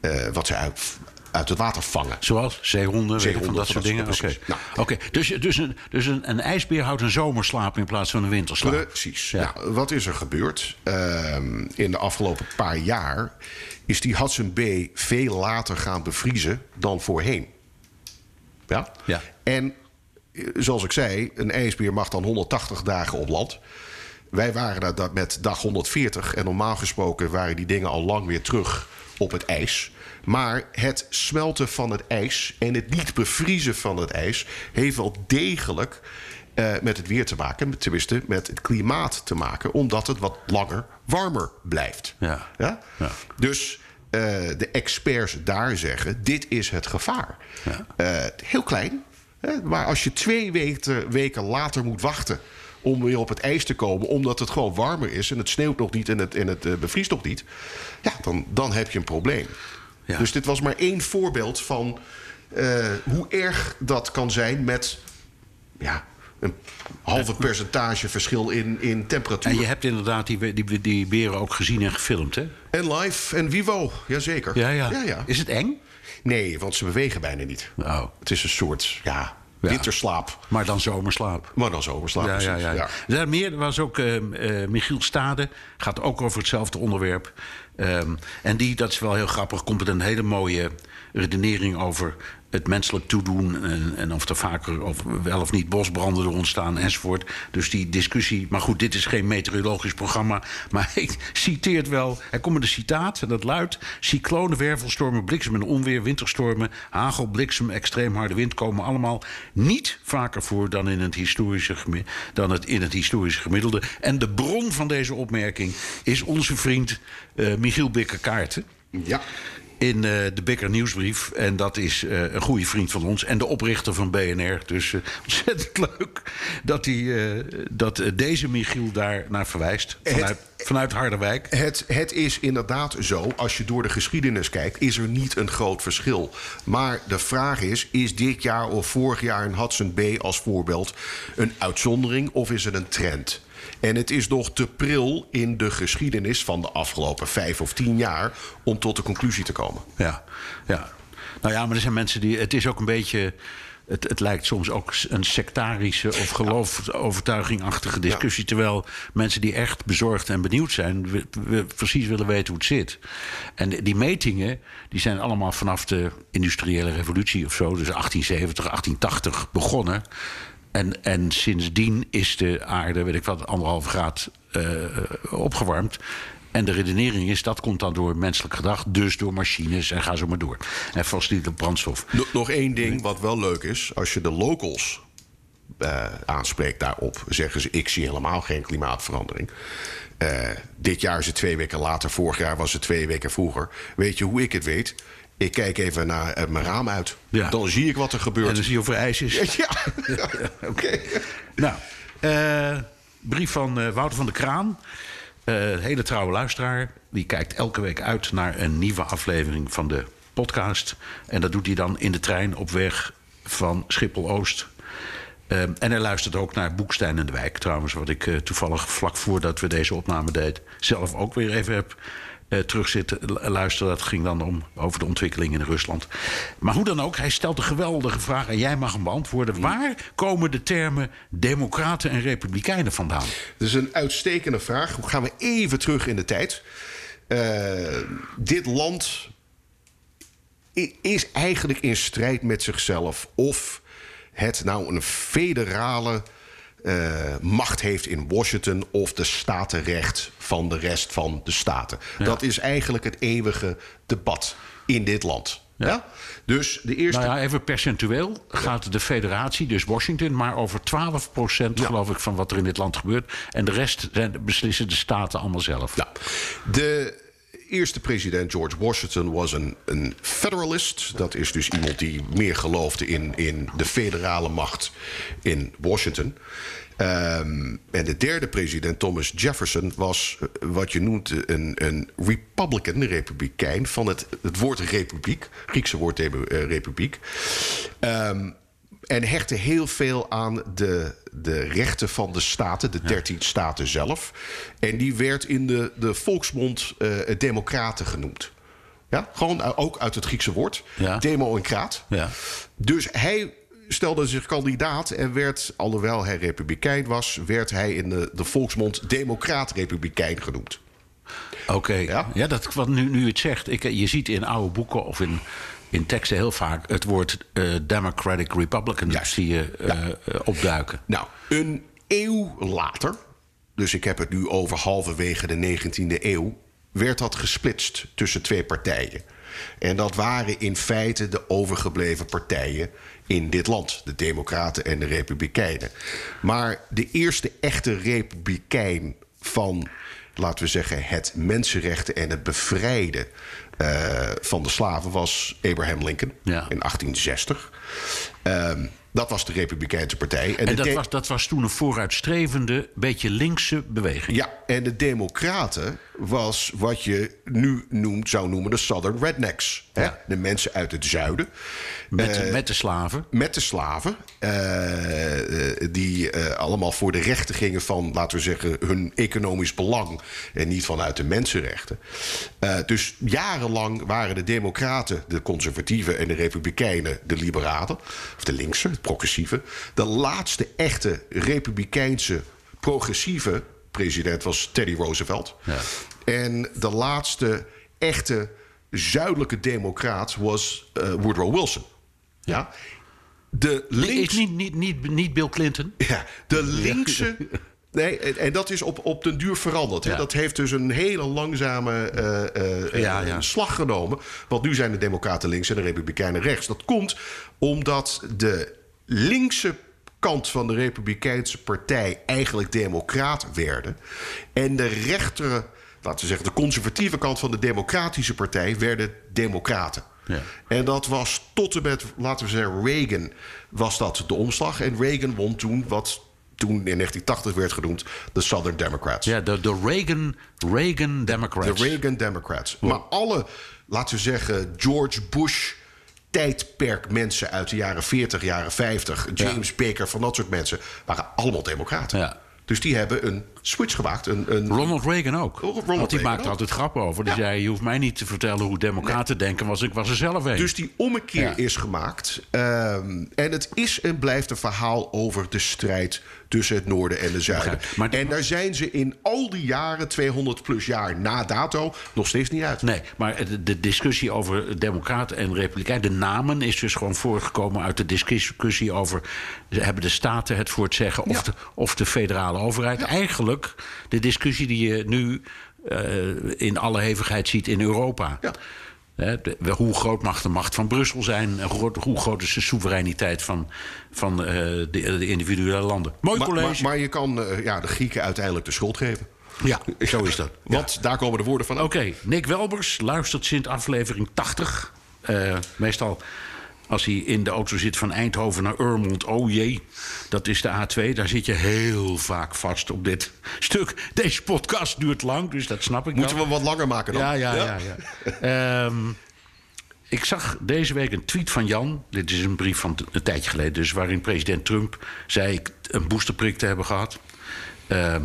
uh, wat ze uit, uit het water vangen. Zoals zeehonden, zeehonden van dat soort dingen? Oké, nou, okay. dus, dus, een, dus een, een, ijsbeer houdt een zomerslaap in plaats van een winterslaap? Precies. Ja. Nou, wat is er gebeurd? Ehm, in de afgelopen paar jaar is die Hudson Bay veel later gaan bevriezen dan voorheen. Ja? ja. En eh, zoals ik zei, een ijsbeer mag dan 180 dagen op land. Wij waren daar met dag 140 en normaal gesproken waren die dingen al lang weer terug op het ijs. Maar het smelten van het ijs en het niet bevriezen van het ijs heeft wel degelijk uh, met het weer te maken, tenminste met het klimaat te maken, omdat het wat langer warmer blijft. Ja. Ja? ja. Dus uh, de experts daar zeggen: dit is het gevaar. Ja. Uh, heel klein, hè, maar als je twee weken, weken later moet wachten om weer op het ijs te komen, omdat het gewoon warmer is en het sneeuwt nog niet en het, en het bevriest nog niet, ja, dan, dan heb je een probleem. Ja. Dus dit was maar één voorbeeld van hoe erg dat kan zijn met ja, een halve percentage verschil in, in temperatuur. En je hebt inderdaad die, die, die beren ook gezien en gefilmd, hè? En live en vivo, jazeker. Ja, ja. ja, ja. Is het eng? Nee, want ze bewegen bijna niet. Oh. Het is een soort, ja, winterslaap. Maar dan zomerslaap. Maar dan zomerslaap, ja, precies. ja, ja. ja. Daar meer er was ook uh, uh, Michiel Stade, gaat ook over hetzelfde onderwerp. Um, en die, dat is wel heel grappig, komt met een hele mooie redenering over het menselijk toedoen en, en of er vaker of wel of niet bosbranden er ontstaan enzovoort. Dus die discussie. Maar goed, dit is geen meteorologisch programma. Maar ik citeer het wel. Er komt een citaat en dat luidt: cyclonen, wervelstormen, bliksem en onweer, winterstormen, hagel, bliksem, extreem harde wind komen allemaal niet vaker voor dan in het historische, dan het, in het historische gemiddelde. En de bron van deze opmerking is onze vriend uh, Michiel Bikker-Kaarten. Ja in uh, de Bikker Nieuwsbrief. En dat is uh, een goede vriend van ons. En de oprichter van BNR. Dus uh, ontzettend leuk dat, hij, dat deze Michiel daar naar verwijst. Vanuit, het, vanuit Harderwijk. Het, het is inderdaad zo. Als je door de geschiedenis kijkt, is er niet een groot verschil. Maar de vraag is: is dit jaar of vorig jaar in Hudson Bay als voorbeeld een uitzondering of is het een trend? En het is nog te pril in de geschiedenis van de afgelopen vijf of tien jaar om tot de conclusie te komen. Ja, ja. Nou ja, maar er zijn mensen die. Het is ook een beetje. Het, het lijkt soms ook een sectarische of geloofovertuigingachtige discussie. Ja. Terwijl mensen die echt bezorgd en benieuwd zijn, we, we precies willen weten hoe het zit. En die metingen die zijn allemaal vanaf de industriële revolutie of zo, dus 1870, 1880 begonnen. En, en sindsdien is de aarde, weet ik wat, anderhalve graad uh, opgewarmd. En de redenering is dat komt dan door menselijk gedrag, dus door machines en ga zo maar door. En fossiele brandstof. Nog, nog één ding wat wel leuk is: als je de locals uh, aanspreekt daarop, zeggen ze: Ik zie helemaal geen klimaatverandering. Uh, dit jaar is het twee weken later, vorig jaar was het twee weken vroeger. Weet je hoe ik het weet? Ik kijk even naar uh, mijn raam uit. Ja. Dan zie ik wat er gebeurt. En dan zie je of er ijs is. Ja, ja. oké. Okay. Nou, uh, brief van uh, Wouter van der Kraan. hele trouwe luisteraar. Die kijkt elke week uit naar een nieuwe aflevering van de podcast. En dat doet hij dan in de trein op weg van Schiphol-Oost. en hij luistert ook naar Boekstein en de Wijk. Trouwens, wat ik toevallig vlak voordat we deze opname deden... zelf ook weer even heb uh, terug zitten luisteren. Dat ging dan om over de ontwikkeling in Rusland. Maar hoe dan ook, hij stelt een geweldige vraag en jij mag hem beantwoorden. Waar komen de termen democraten en republikeinen vandaan? Dat is een uitstekende vraag. Gaan we even terug in de tijd? Uh, dit land is eigenlijk in strijd met zichzelf. Of het nou een federale uh, macht heeft in Washington of de statenrecht van de rest van de staten. Ja. Dat is eigenlijk het eeuwige debat in dit land. Ja. Dus de eerste. Nou ja, even percentueel gaat de federatie, dus Washington, maar over 12% geloof ik van wat er in dit land gebeurt. En de rest beslissen de staten allemaal zelf. Ja. De eerste president, George Washington, was een, een federalist. Dat is dus iemand die meer geloofde in, in de federale macht in Washington. Um, en de derde president, Thomas Jefferson, was eh, wat je noemt een, een republican, een republikein, van het, het woord republiek, Griekse woord uh, republiek. Um, en hechtte heel veel aan de, de rechten van de staten, de dertien staten zelf. En die werd in de, de volksmond uh, democraten genoemd. Ja, gewoon ook uit het Griekse woord. Ja. Demo en kraat. Ja. Dus hij stelde zich kandidaat en werd, alhoewel hij republikein was, werd hij in de, de volksmond democraat-republikein genoemd. Oké, Ja? ja? dat, wat nu, nu het zegt, ik, je ziet in oude boeken of in, in teksten heel vaak het woord eh, Democratic Republican zie je eh, eh, opduiken. Nou, een eeuw later, dus ik heb het nu over halverwege de 19e eeuw, werd dat gesplitst tussen twee partijen. En dat waren in feite de overgebleven partijen in dit land, de Democraten en de Republikeinen. Maar de eerste echte republikein van, laten we zeggen, het mensenrechten en het bevrijden van de slaven was Abraham Lincoln Ja. in 1860. Ehm, dat was de Republikeinse partij. En dat was, dat was toen een vooruitstrevende, beetje linkse beweging. ja, en de Democraten was wat je nu noemt, zou noemen de Southern Rednecks. Hè? De mensen uit het zuiden. Met, Eh, met de slaven. met de slaven, eh, eh, die allemaal voor de rechten gingen van, laten we zeggen, hun economisch belang en niet vanuit de mensenrechten. Dus jarenlang waren de Democraten, de conservatieven en de Republikeinen de liberalen, of de linkse, progressieve. De laatste echte republikeinse progressieve president was Teddy Roosevelt. Ja. En de laatste echte zuidelijke democraat was eh, Woodrow Wilson. Ja. De links... niet, niet, niet, niet Bill Clinton? Ja, de linkse... Nee, en, en dat is op, op den duur veranderd. Ja. Dat heeft dus een hele langzame eh, eh, Ja, ja. slag genomen. Want nu zijn de Democraten links en de Republikeinen rechts. Dat komt omdat de linkse kant van de Republikeinse partij eigenlijk democraat werden. En de rechtere, laten we zeggen, de conservatieve kant van de Democratische partij werden democraten. Ja. En dat was tot en met, laten we zeggen, Reagan was dat de omslag. En Reagan won toen wat toen in 1980 werd genoemd de Southern Democrats. Ja, de, de Reagan, Reagan Democrats. De Reagan Democrats. Maar alle, laten we zeggen, George Bush tijdperk mensen uit de jaren 40, jaren 50, James Baker, van dat soort mensen, waren allemaal democraten. Ja. Dus die hebben een switch gemaakt. Een, een, Ronald Reagan ook. Ronald Want die maakte altijd grappen over. Die Ja. zei, je hoeft mij niet te vertellen hoe democraten denken... want ik was er zelf een. Dus die ommekeer Ja. is gemaakt. Ehm, en het is en blijft een verhaal over de strijd tussen het noorden en de zuiden. Maar- en daar zijn ze in al die jaren, 200 plus jaar na dato, nog steeds niet uit. Nee, maar de, discussie over democraten en republikein... de namen is dus gewoon voortgekomen uit de discussie over... hebben de staten het voor het zeggen of, Ja. de, of de federale overheid? Eigenlijk de discussie die je nu eh, in alle hevigheid ziet in Europa. Ja. De- hoe groot mag de macht van Brussel zijn? En hoe groot, is de soevereiniteit van, van eh, de, de individuele landen? Mooi Maar, college. maar, maar je kan eh, ja, de Grieken uiteindelijk de schuld geven. ja, zo is dat. Want daar komen de woorden van. Oké, Nick Welbers luistert sinds aflevering 80. Eh, meestal als hij in de auto zit van Eindhoven naar Urmond. Oh jee, dat is de A2. Daar zit je heel vaak vast op dit stuk. Deze podcast duurt lang, dus dat snap ik Moeten wel. we wat langer maken dan? Ja, ja, ja. ja. Ehm, ik zag deze week een tweet van Jan. Dit is een brief van een tijdje geleden, dus waarin president Trump zei een boosterprik te hebben gehad. Ehm,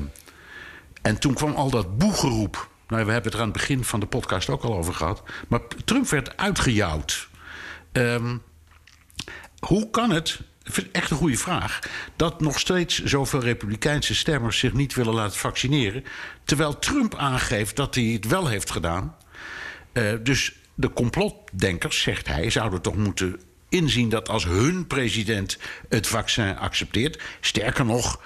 en toen kwam al dat boegeroep. Nou, we hebben het er aan het begin van de podcast ook al over gehad. Maar Trump werd uitgejouwd. Ehm, hoe kan het, ik vind het echt een goede vraag, dat nog steeds zoveel Republikeinse stemmers zich niet willen laten vaccineren, terwijl Trump aangeeft dat hij het wel heeft gedaan? Eh, dus de complotdenkers, zegt hij, zouden toch moeten inzien dat als hun president het vaccin accepteert, sterker nog,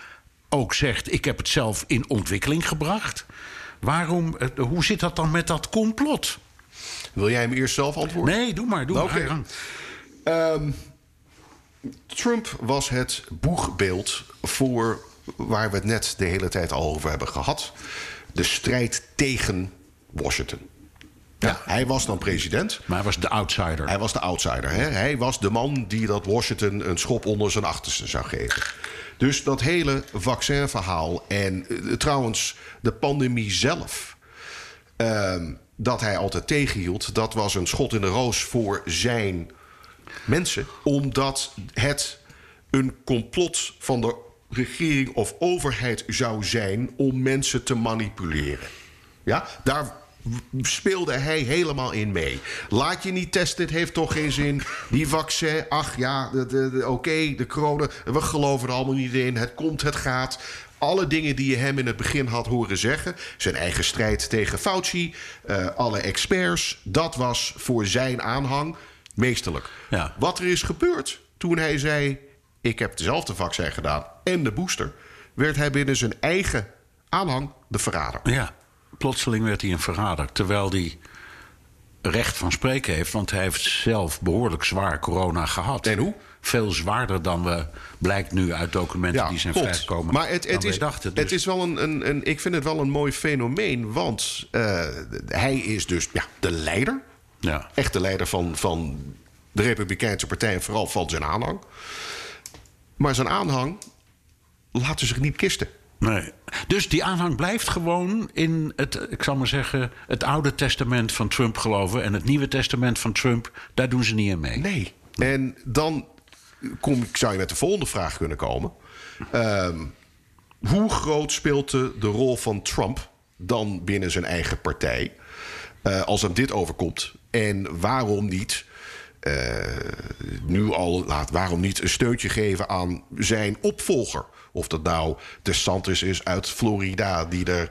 ook zegt: ik heb het zelf in ontwikkeling gebracht. Waarom, eh, hoe zit dat dan met dat complot? Wil jij hem eerst zelf antwoorden? Nee, doe maar, doe maar. Ehm, Trump was het boegbeeld voor waar we het net de hele tijd al over hebben gehad. De strijd tegen Washington. Ja, hij was dan president. Maar hij was de outsider. Hij was de outsider. Hè? Hij was de man die dat Washington een schop onder zijn achterste zou geven. Dus dat hele vaccinverhaal en eh, trouwens de pandemie zelf... ehm, dat hij altijd tegenhield, dat was een schot in de roos voor zijn mensen. Omdat het een complot van de regering of overheid zou zijn om mensen te manipuleren. Ja, daar speelde hij helemaal in mee. Laat je niet testen, het heeft toch geen zin. Die vaccin, ach ja, oké, de corona, we geloven er allemaal niet in. Het komt, het gaat. Alle dingen die je hem in het begin had horen zeggen. Zijn eigen strijd tegen Fauci, eh, alle experts. Dat was voor zijn aanhang meesterlijk. Ja. Wat er is gebeurd toen hij zei... ik heb dezelfde vaccin gedaan en de booster... werd hij binnen zijn eigen aanhang de verrader. Ja, plotseling werd hij een verrader. Terwijl hij recht van spreken heeft. Want hij heeft zelf behoorlijk zwaar corona gehad. En hoe? Veel zwaarder dan we, blijkt nu uit documenten die zijn vrijgekomen. Maar het, het, is, dachten. het Dus- is wel een, een, een, ik vind het wel een mooi fenomeen. Want eh, hij is dus ja, de leider. Ja. Echt de leider van, van de Republikeinse Partij. En vooral van zijn aanhang. Maar zijn aanhang laten zich niet kisten. Nee. Dus die aanhang blijft gewoon in het, ik zal maar zeggen, het Oude Testament van Trump geloven. En het Nieuwe Testament van Trump, daar doen ze niet aan mee. Nee. En dan kom, zou je met de volgende vraag kunnen komen. Ehm, hoe groot speelt de, de rol van Trump dan binnen zijn eigen partij... eh, als hem dit overkomt? En waarom niet... eh, nu al, laat, waarom niet een steuntje geven aan zijn opvolger? Of dat nou DeSantis is uit Florida, die er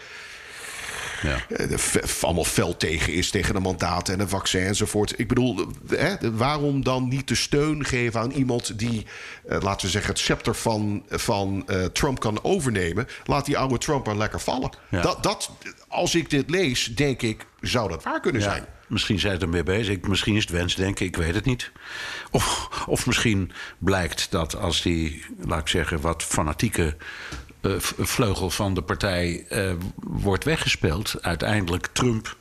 Ja. eh, de allemaal fel tegen is, tegen de mandaten en een vaccin enzovoort. Ik bedoel, eh, de- waarom dan niet de steun geven aan iemand die, eh, laten we zeggen, het scepter van, van Trump kan overnemen? Laat die oude Trump maar lekker vallen. Ja. Dat, dat, als ik dit lees, denk ik, zou dat waar kunnen zijn. Misschien zijn ze ermee bezig. Misschien is het wensdenken, ik weet het niet. Of, of misschien blijkt dat als die, laat ik zeggen, wat fanatieke eh, vleugel van de partij eh, wordt weggespeeld, uiteindelijk Trump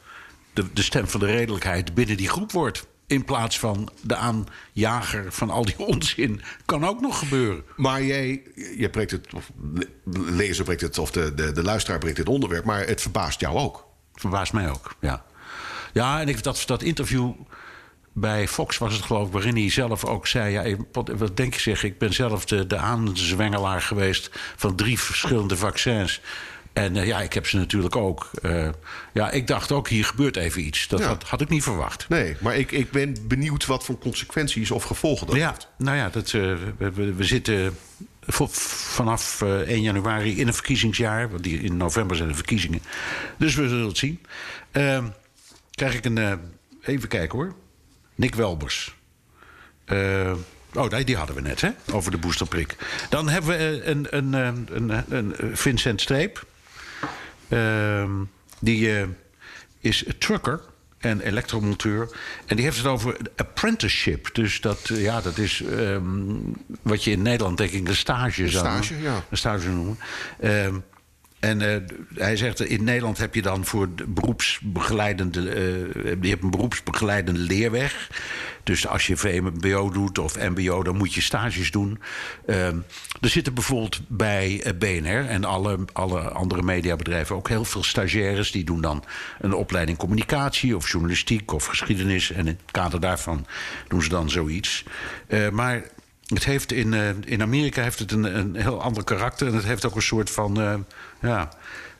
de, de stem van de redelijkheid binnen die groep wordt. In plaats van de aanjager van al die onzin. Kan ook nog gebeuren. Maar jij, jij breekt het, of de lezer breekt het, of de, de, de luisteraar breekt het onderwerp, maar het verbaast jou ook. Verbaast mij ook, ja. Ja, en ik, dat, dat interview bij Fox was het geloof ik... waarin hij zelf ook zei... Ja, wat, wat denk je zeg, ik ben zelf de, de aanzwengelaar geweest... van drie verschillende vaccins. En eh, ja, ik heb ze natuurlijk ook. Eh, ja, ik dacht ook, hier gebeurt even iets. Dat Ja. had, had ik niet verwacht. Nee, maar ik, ik ben benieuwd wat voor consequenties of gevolgen dat Ja, heeft. nou ja, dat, eh, we, we, zitten vanaf eh, 1 januari in een verkiezingsjaar. Want die, in november zijn de verkiezingen. Dus we zullen het zien. Krijg ik een... eh, even kijken hoor. Nick Welbers. Eh, oh, nee, die hadden we net, hè? Over de boosterprik. Dan hebben we eh, een, een, een, een, een Vincent Streep. Ehm, die is trucker en elektromonteur. En die heeft het over apprenticeship. Dus dat, ja, dat is ehm, wat je in Nederland denk ik een stage zou stage, ja. een stage noemen. Ehm, en eh, hij zegt, in Nederland heb je dan voor de beroepsbegeleidende... eh, je hebt een beroepsbegeleidende leerweg. Dus als je VMBO doet of MBO, dan moet je stages doen. Ehm, er zitten bijvoorbeeld bij eh, BNR en alle, alle andere mediabedrijven... ook heel veel stagiaires. Die doen dan een opleiding communicatie of journalistiek of geschiedenis. En in het kader daarvan doen ze dan zoiets. Eh, maar het heeft in, eh, in Amerika heeft het een, een heel ander karakter. En het heeft ook een soort van. eh, ja,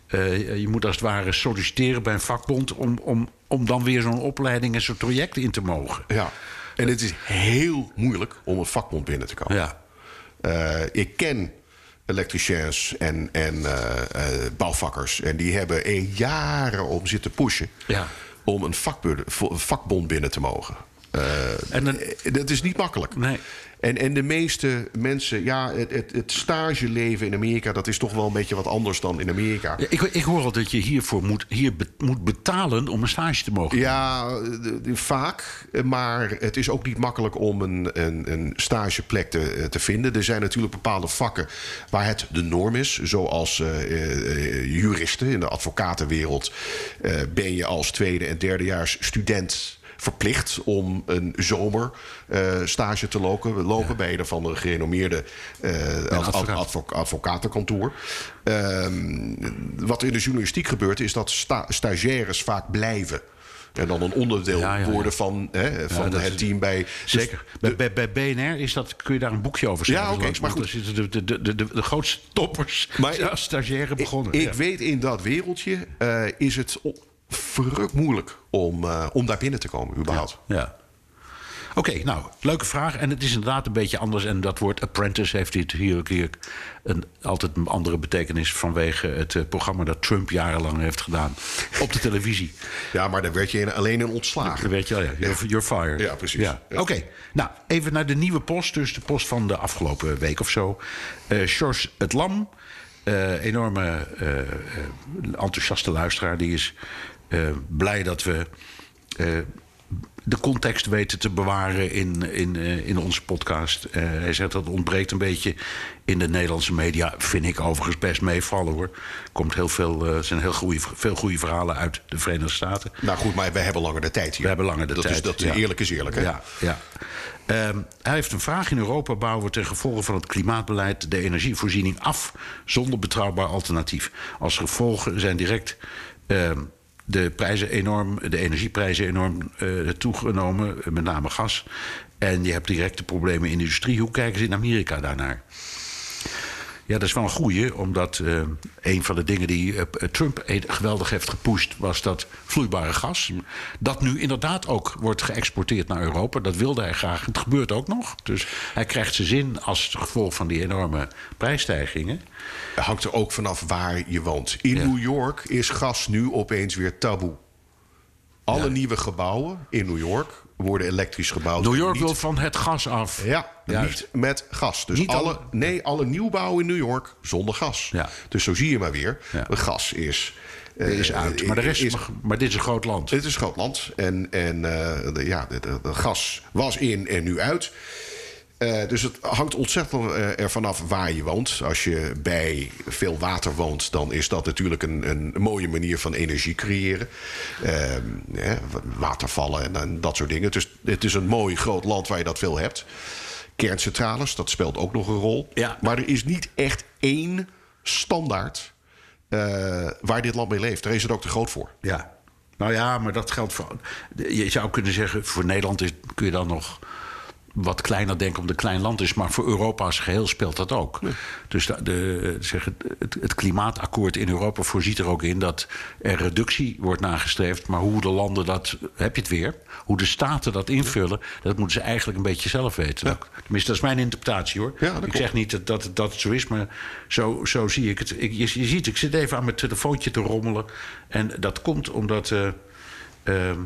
eh, je moet als het ware solliciteren bij een vakbond. om, om, om dan weer zo'n opleiding en zo'n traject in te mogen. Ja. En het is heel moeilijk om een vakbond binnen te komen. Ja. Ik ken elektriciens en, en bouwvakkers. En die hebben er jaren om zitten pushen. Ja. om een vakbond, binnen te mogen. En dan- dat is niet makkelijk. Nee. En, en de meeste mensen, ja, het, het, het stageleven in Amerika, dat is toch wel een beetje wat anders dan in Amerika. Ja, ik, ik hoor al dat je hiervoor moet, hier be- moet betalen om een stage te mogen. Ja, de- de- vaak. Maar het is ook niet makkelijk om een, een, een stageplek te, te vinden. Er zijn natuurlijk bepaalde vakken waar het de norm is. Zoals eh, eh, juristen in de advocatenwereld. eh, ben je als tweede en derdejaars student verplicht om een zomer eh, stage te lopen. lopen bij een van de gerenommeerde eh, advocaat. advocatenkantoor. Ehm, wat in de journalistiek gebeurt, is dat sta- stagiaires vaak blijven. En dan een onderdeel Ja, ja, ja. worden van, hè, van het team bij. Zeker. Bij, bij, bij BNR is dat, kun je daar een boekje over schrijven. Ja, oké, maar goed. zitten de, de, de, de, de grootste toppers Maar zijn als stagiaire begonnen. Ik weet in dat wereldje eh, is het verrukt moeilijk om, eh, om daar binnen te komen, überhaupt. Ja. Oké, nou, leuke vraag. En het is inderdaad een beetje anders. En dat woord apprentice heeft dit hier ook hier een, altijd een andere betekenis... vanwege het eh, programma dat Trump jarenlang heeft gedaan op de televisie. Ja, maar daar werd je alleen in ontslagen. Dan weet je, al, ja, you're, you're fired. Ja, precies. Ja. Ja. Oké, nou, even naar de nieuwe post. Dus de post van de afgelopen week of zo. Eh Sjors het Lam, eh, enorme enthousiaste luisteraar... die is blij dat we... eh, de context weten te bewaren in, in, eh, in onze podcast. Eh, hij zegt dat ontbreekt een beetje in de Nederlandse media. Vind ik overigens best meevallen hoor. Komt heel veel, eh, er zijn heel goede, veel goede verhalen uit de Verenigde Staten. Nou goed, maar wij hebben langer de tijd hier. We hebben langer de dat tijd. Is, dat ja. Eerlijk is eerlijk, hè? Ja, ja. Ehm, hij heeft een vraag. In Europa bouwen we ten gevolge van het klimaatbeleid... de energievoorziening af zonder betrouwbaar alternatief. Als gevolgen zijn direct... ehm, de, prijzen enorm, de energieprijzen enorm eh, toegenomen, met name gas. En je hebt directe problemen in de industrie. Hoe kijken ze in Amerika daarnaar? Ja, dat is wel een goeie, omdat eh, een van de dingen die eh, Trump e- geweldig heeft gepusht... was dat vloeibare gas. Dat nu inderdaad ook wordt geëxporteerd naar Europa. Dat wilde hij graag. Het gebeurt ook nog. Dus hij krijgt zijn zin als gevolg van die enorme prijsstijgingen. Het hangt er ook vanaf waar je woont. In Ja. New York is gas nu opeens weer taboe. Alle Ja. nieuwe gebouwen in New York worden elektrisch gebouwd. New York Niet- wil van het gas af. Ja, Juist. niet met gas. Dus Niet alle, alle- nee, alle nieuwbouw in New York zonder gas. Ja. Dus zo zie je maar weer. Ja. Gas is... eh, is uit. Maar, de rest, is- mag- maar dit is een groot land. Het is Schotland. En, en eh, de, ja, de gas was in en nu uit. Eh, dus het hangt ontzettend eh, ervan af waar je woont. Als je bij veel water woont, dan is dat natuurlijk een, een mooie manier van energie creëren. Ehm, watervallen en, en dat soort dingen. Dus het is een mooi groot land waar je dat veel hebt. Kerncentrales, dat speelt ook nog een rol. Ja. Maar er is niet echt één standaard eh, waar dit land mee leeft. Daar is het ook te groot voor. Ja. Nou ja, maar dat geldt voor. Je zou kunnen zeggen, voor Nederland is, kun je dan nog wat kleiner denken omdat het een klein land is. Maar voor Europa als geheel speelt dat ook. Dus de, de, zeg, het, het, klimaatakkoord in Europa voorziet er ook in dat er reductie wordt nagestreefd. Maar hoe de landen dat, heb je het weer, hoe de staten dat invullen, dat moeten ze eigenlijk een beetje zelf weten. Ja. Tenminste, dat is mijn interpretatie hoor. Ik zeg niet dat, dat, dat het zo is, maar zo, zo zie ik het. Ik, je, je ziet, ik zit even aan mijn telefoontje te rommelen. En dat komt omdat. eh, ehm,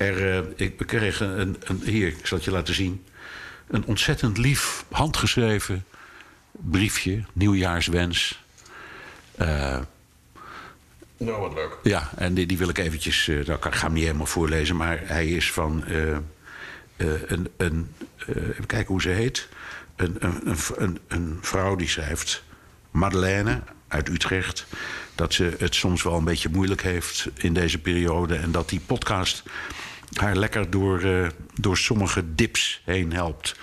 er, eh, ik kreeg een, een, Hier, ik zal het je laten zien. Een ontzettend lief, handgeschreven briefje. Nieuwjaarswens. Eh, Nou, wat leuk. ja, en die, die wil ik eventjes... eh, nou, ik ga hem niet helemaal voorlezen, maar hij is van... eh, een, een, even kijken hoe ze heet. Een, een, een, een, een vrouw die schrijft... Madeleine uit Utrecht... dat ze het soms wel een beetje moeilijk heeft in deze periode... en dat die podcast haar lekker door, eh, door sommige dips heen helpt.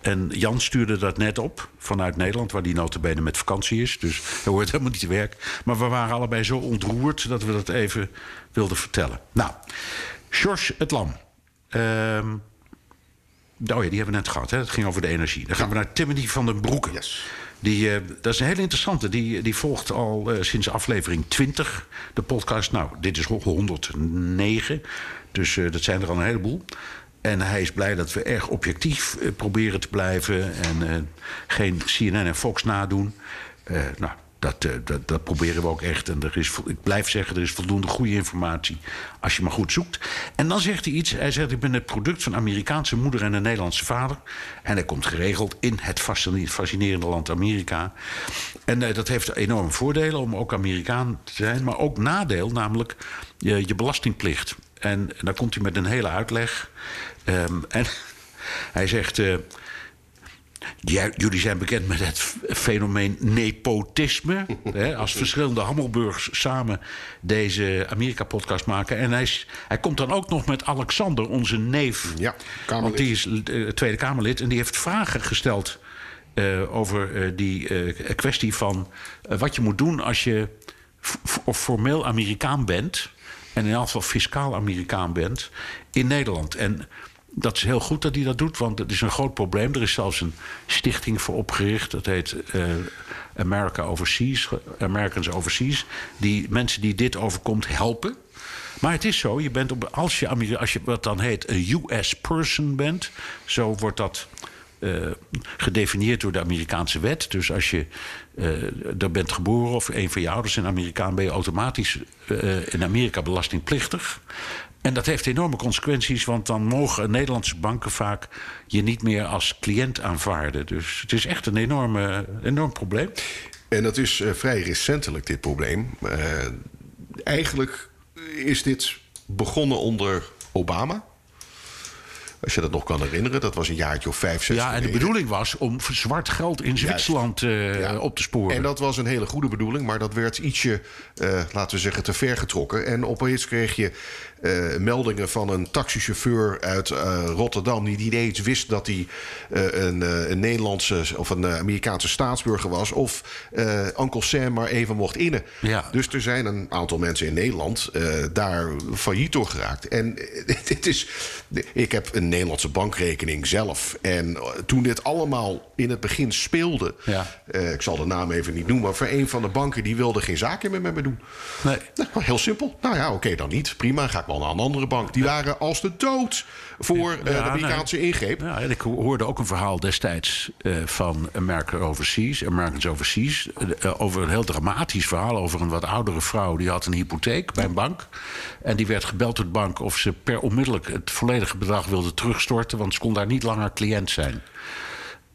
En Jan stuurde dat net op vanuit Nederland, waar die notabene met vakantie is. Dus hij hoort helemaal niet te werk. Maar we waren allebei zo ontroerd dat we dat even wilden vertellen. Nou, George het Lam. Ehm, oh ja, die hebben we net gehad. Hè? Het ging over de energie. Dan gaan we naar Timothy van den Broeke. Yes. Die, eh, dat is een hele interessante. Die, die volgt al eh, sinds aflevering 20 de podcast. Nou, dit is 109. Dus eh, dat zijn er al een heleboel. En hij is blij dat we erg objectief eh, proberen te blijven. En eh, geen CNN en Fox nadoen. Nou, Dat, dat, dat proberen we ook echt. En er is, ik blijf zeggen, er is voldoende goede informatie. Als je maar goed zoekt. En dan zegt hij iets. Hij zegt: Ik ben het product van Amerikaanse moeder en een Nederlandse vader. En hij komt geregeld in het fascine- fascinerende land Amerika. En dat heeft enorme voordelen om ook Amerikaan te zijn. Maar ook nadeel, namelijk je belastingplicht. En, dan komt hij met een hele uitleg. Ehm, en hij zegt. eh, ja, jullie zijn bekend met het fenomeen nepotisme. hè, als verschillende Hammelburgs samen deze Amerika-podcast maken. En hij, is- hij komt dan ook nog met Alexander, onze neef. Ja. Want die is eh, Tweede Kamerlid. En die heeft vragen gesteld eh, over die kwestie van wat je moet doen als je of formeel Amerikaan bent. En in elk geval fiscaal Amerikaan bent in Nederland. En dat is heel goed dat hij dat doet, want het is een groot probleem. Er is zelfs een stichting voor opgericht. Dat heet eh, America Overseas, Americans Overseas. Die mensen die dit overkomt helpen. Maar het is zo, je bent op, als, je, als je wat dan heet een US person bent, zo wordt dat eh, gedefinieerd door de Amerikaanse wet. Dus als je eh er bent geboren of een van je ouders een Amerikaan, ben je automatisch eh, in Amerika belastingplichtig. En dat heeft enorme consequenties, want dan mogen Nederlandse banken vaak je niet meer als cliënt aanvaarden. Dus het is echt een enorme, enorm probleem. En dat is eh, vrij recentelijk, dit probleem. Eigenlijk is dit begonnen onder Obama. Als je dat nog kan herinneren, dat was een jaartje of vijf, zes Ja, en de geleden. bedoeling was om zwart geld in Zwitserland eh, Ja. op te sporen. En dat was een hele goede bedoeling, maar dat werd ietsje, eh, laten we zeggen, te ver getrokken. En opeens kreeg je eh, meldingen van een taxichauffeur uit eh, Rotterdam... die niet eens wist dat hij eh, een, een Nederlandse of een Amerikaanse staatsburger was... of Uncle Sam maar even mocht innen. Ja. Dus er zijn een aantal mensen in Nederland daar failliet door geraakt. En dit is, ik heb een Nederlandse bankrekening zelf. En toen dit allemaal in het begin speelde... Ja. ik zal de naam even niet noemen... maar voor een van de banken die wilde geen zaken meer met me doen. Nee. Nou, heel simpel. Nou ja, oké, dan niet. Prima, ga wel een andere bank. Die waren als de dood voor eh, de Amerikaanse ingreep. Ja, en ik hoorde ook een verhaal destijds eh, van America Overseas, Americans Overseas. eh, over een heel dramatisch verhaal over een wat oudere vrouw. Die had een hypotheek bij een bank. En die werd gebeld door de bank of ze per onmiddellijk het volledige bedrag wilde terugstorten. Want ze kon daar niet langer cliënt zijn.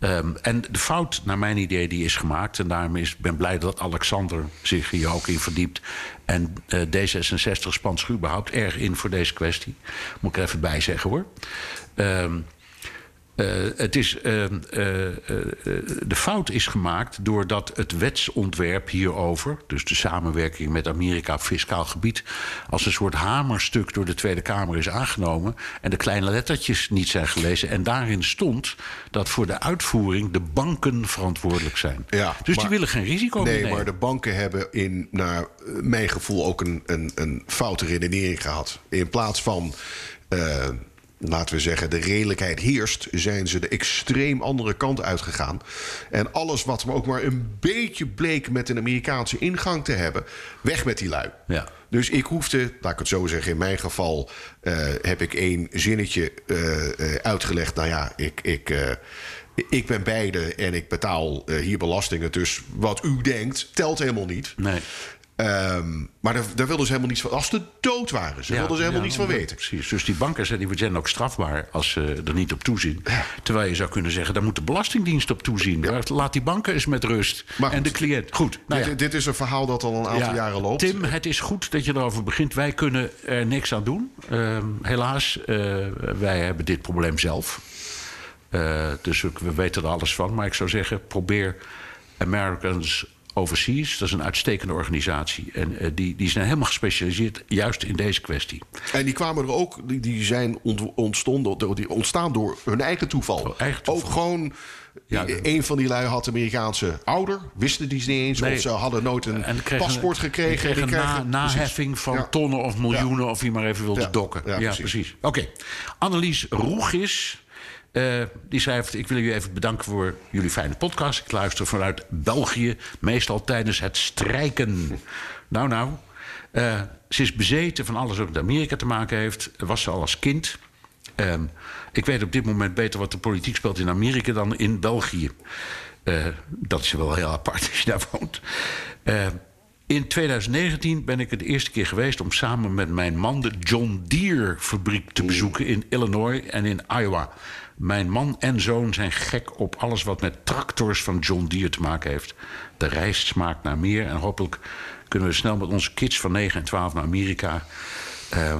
Ehm, en de fout, naar mijn idee, die is gemaakt. En daarom is, ben blij dat Alexander zich hier ook in verdiept. En eh, D66 spant zich überhaupt erg in voor deze kwestie. Moet ik er even bij zeggen hoor. Ehm, eh, het is, ehm, eh, eh, de fout is gemaakt doordat het wetsontwerp hierover, dus de samenwerking met Amerika op fiscaal gebied, als een soort hamerstuk door de Tweede Kamer is aangenomen en de kleine lettertjes niet zijn gelezen. En daarin stond dat voor de uitvoering de banken verantwoordelijk zijn. Ja, dus die willen geen risico meer Nee, nemen. maar de banken hebben in, naar mijn gevoel, ook een, een, een foute redenering gehad. In plaats van, laten we zeggen, de redelijkheid heerst, zijn ze de extreem andere kant uitgegaan. En alles wat me ook maar een beetje bleek met een Amerikaanse ingang te hebben, weg met die lui. Ja. Dus ik hoefde, laat ik het zo zeggen, in mijn geval eh, heb ik één zinnetje eh, eh, uitgelegd. Nou ja, ik, ik, ik ben beide en ik betaal hier belastingen. Dus wat u denkt, telt helemaal niet. Nee. Ehm, maar daar, daar wilden ze helemaal niets van. Als ze dood waren, ze Ja, wilden ze helemaal ja, niets van weten. Precies. Dus die banken zijn, die zijn ook strafbaar als ze er niet op toezien. Terwijl je zou kunnen zeggen, daar moet de Belastingdienst op toezien. Laat die banken eens met rust. En de cliënt. Goed. Nou dit, dit is een verhaal dat al een aantal Ja, jaren loopt. Tim, het is goed dat je erover begint. Wij kunnen er niks aan doen. Ehm, helaas, eh, wij hebben dit probleem zelf. Eh, dus we, we weten er alles van. Maar ik zou zeggen, probeer Americans Overseas. Dat is een uitstekende organisatie. En eh, die, die zijn helemaal gespecialiseerd juist in deze kwestie. En die kwamen er ook, die, die zijn ont, ontstonden, door- die ontstaan door hun eigen toeval. Oh, eigen toeval. Ook gewoon, Ja, die- de- een van die lui had Amerikaanse ouder, wisten die ze niet eens. Nee. Of ze hadden nooit een En kregen- paspoort gekregen. en kregen Die een krijgen- na, naheffing van Ja. tonnen of miljoenen, of wie maar even wilde dokken. Ja, precies. precies. Oké. Annelies Roegis. Eh, die schrijft: Ik wil jullie even bedanken voor jullie fijne podcast. Ik luister vanuit België, meestal tijdens het strijken. Nou, nou. eh, ze is bezeten van alles wat met Amerika te maken heeft. Was ze al als kind. Ehm, ik weet op dit moment beter wat de politiek speelt in Amerika dan in België. Eh, dat is wel heel apart als je daar woont. In 2019 ben ik het de eerste keer geweest om samen met mijn man de John Deere fabriek te bezoeken in Illinois en in Iowa. Mijn man en zoon zijn gek op alles wat met tractors van John Deere te maken heeft. De reis smaakt naar meer en hopelijk kunnen we snel met onze kids van 9 en 12 naar Amerika. Eh,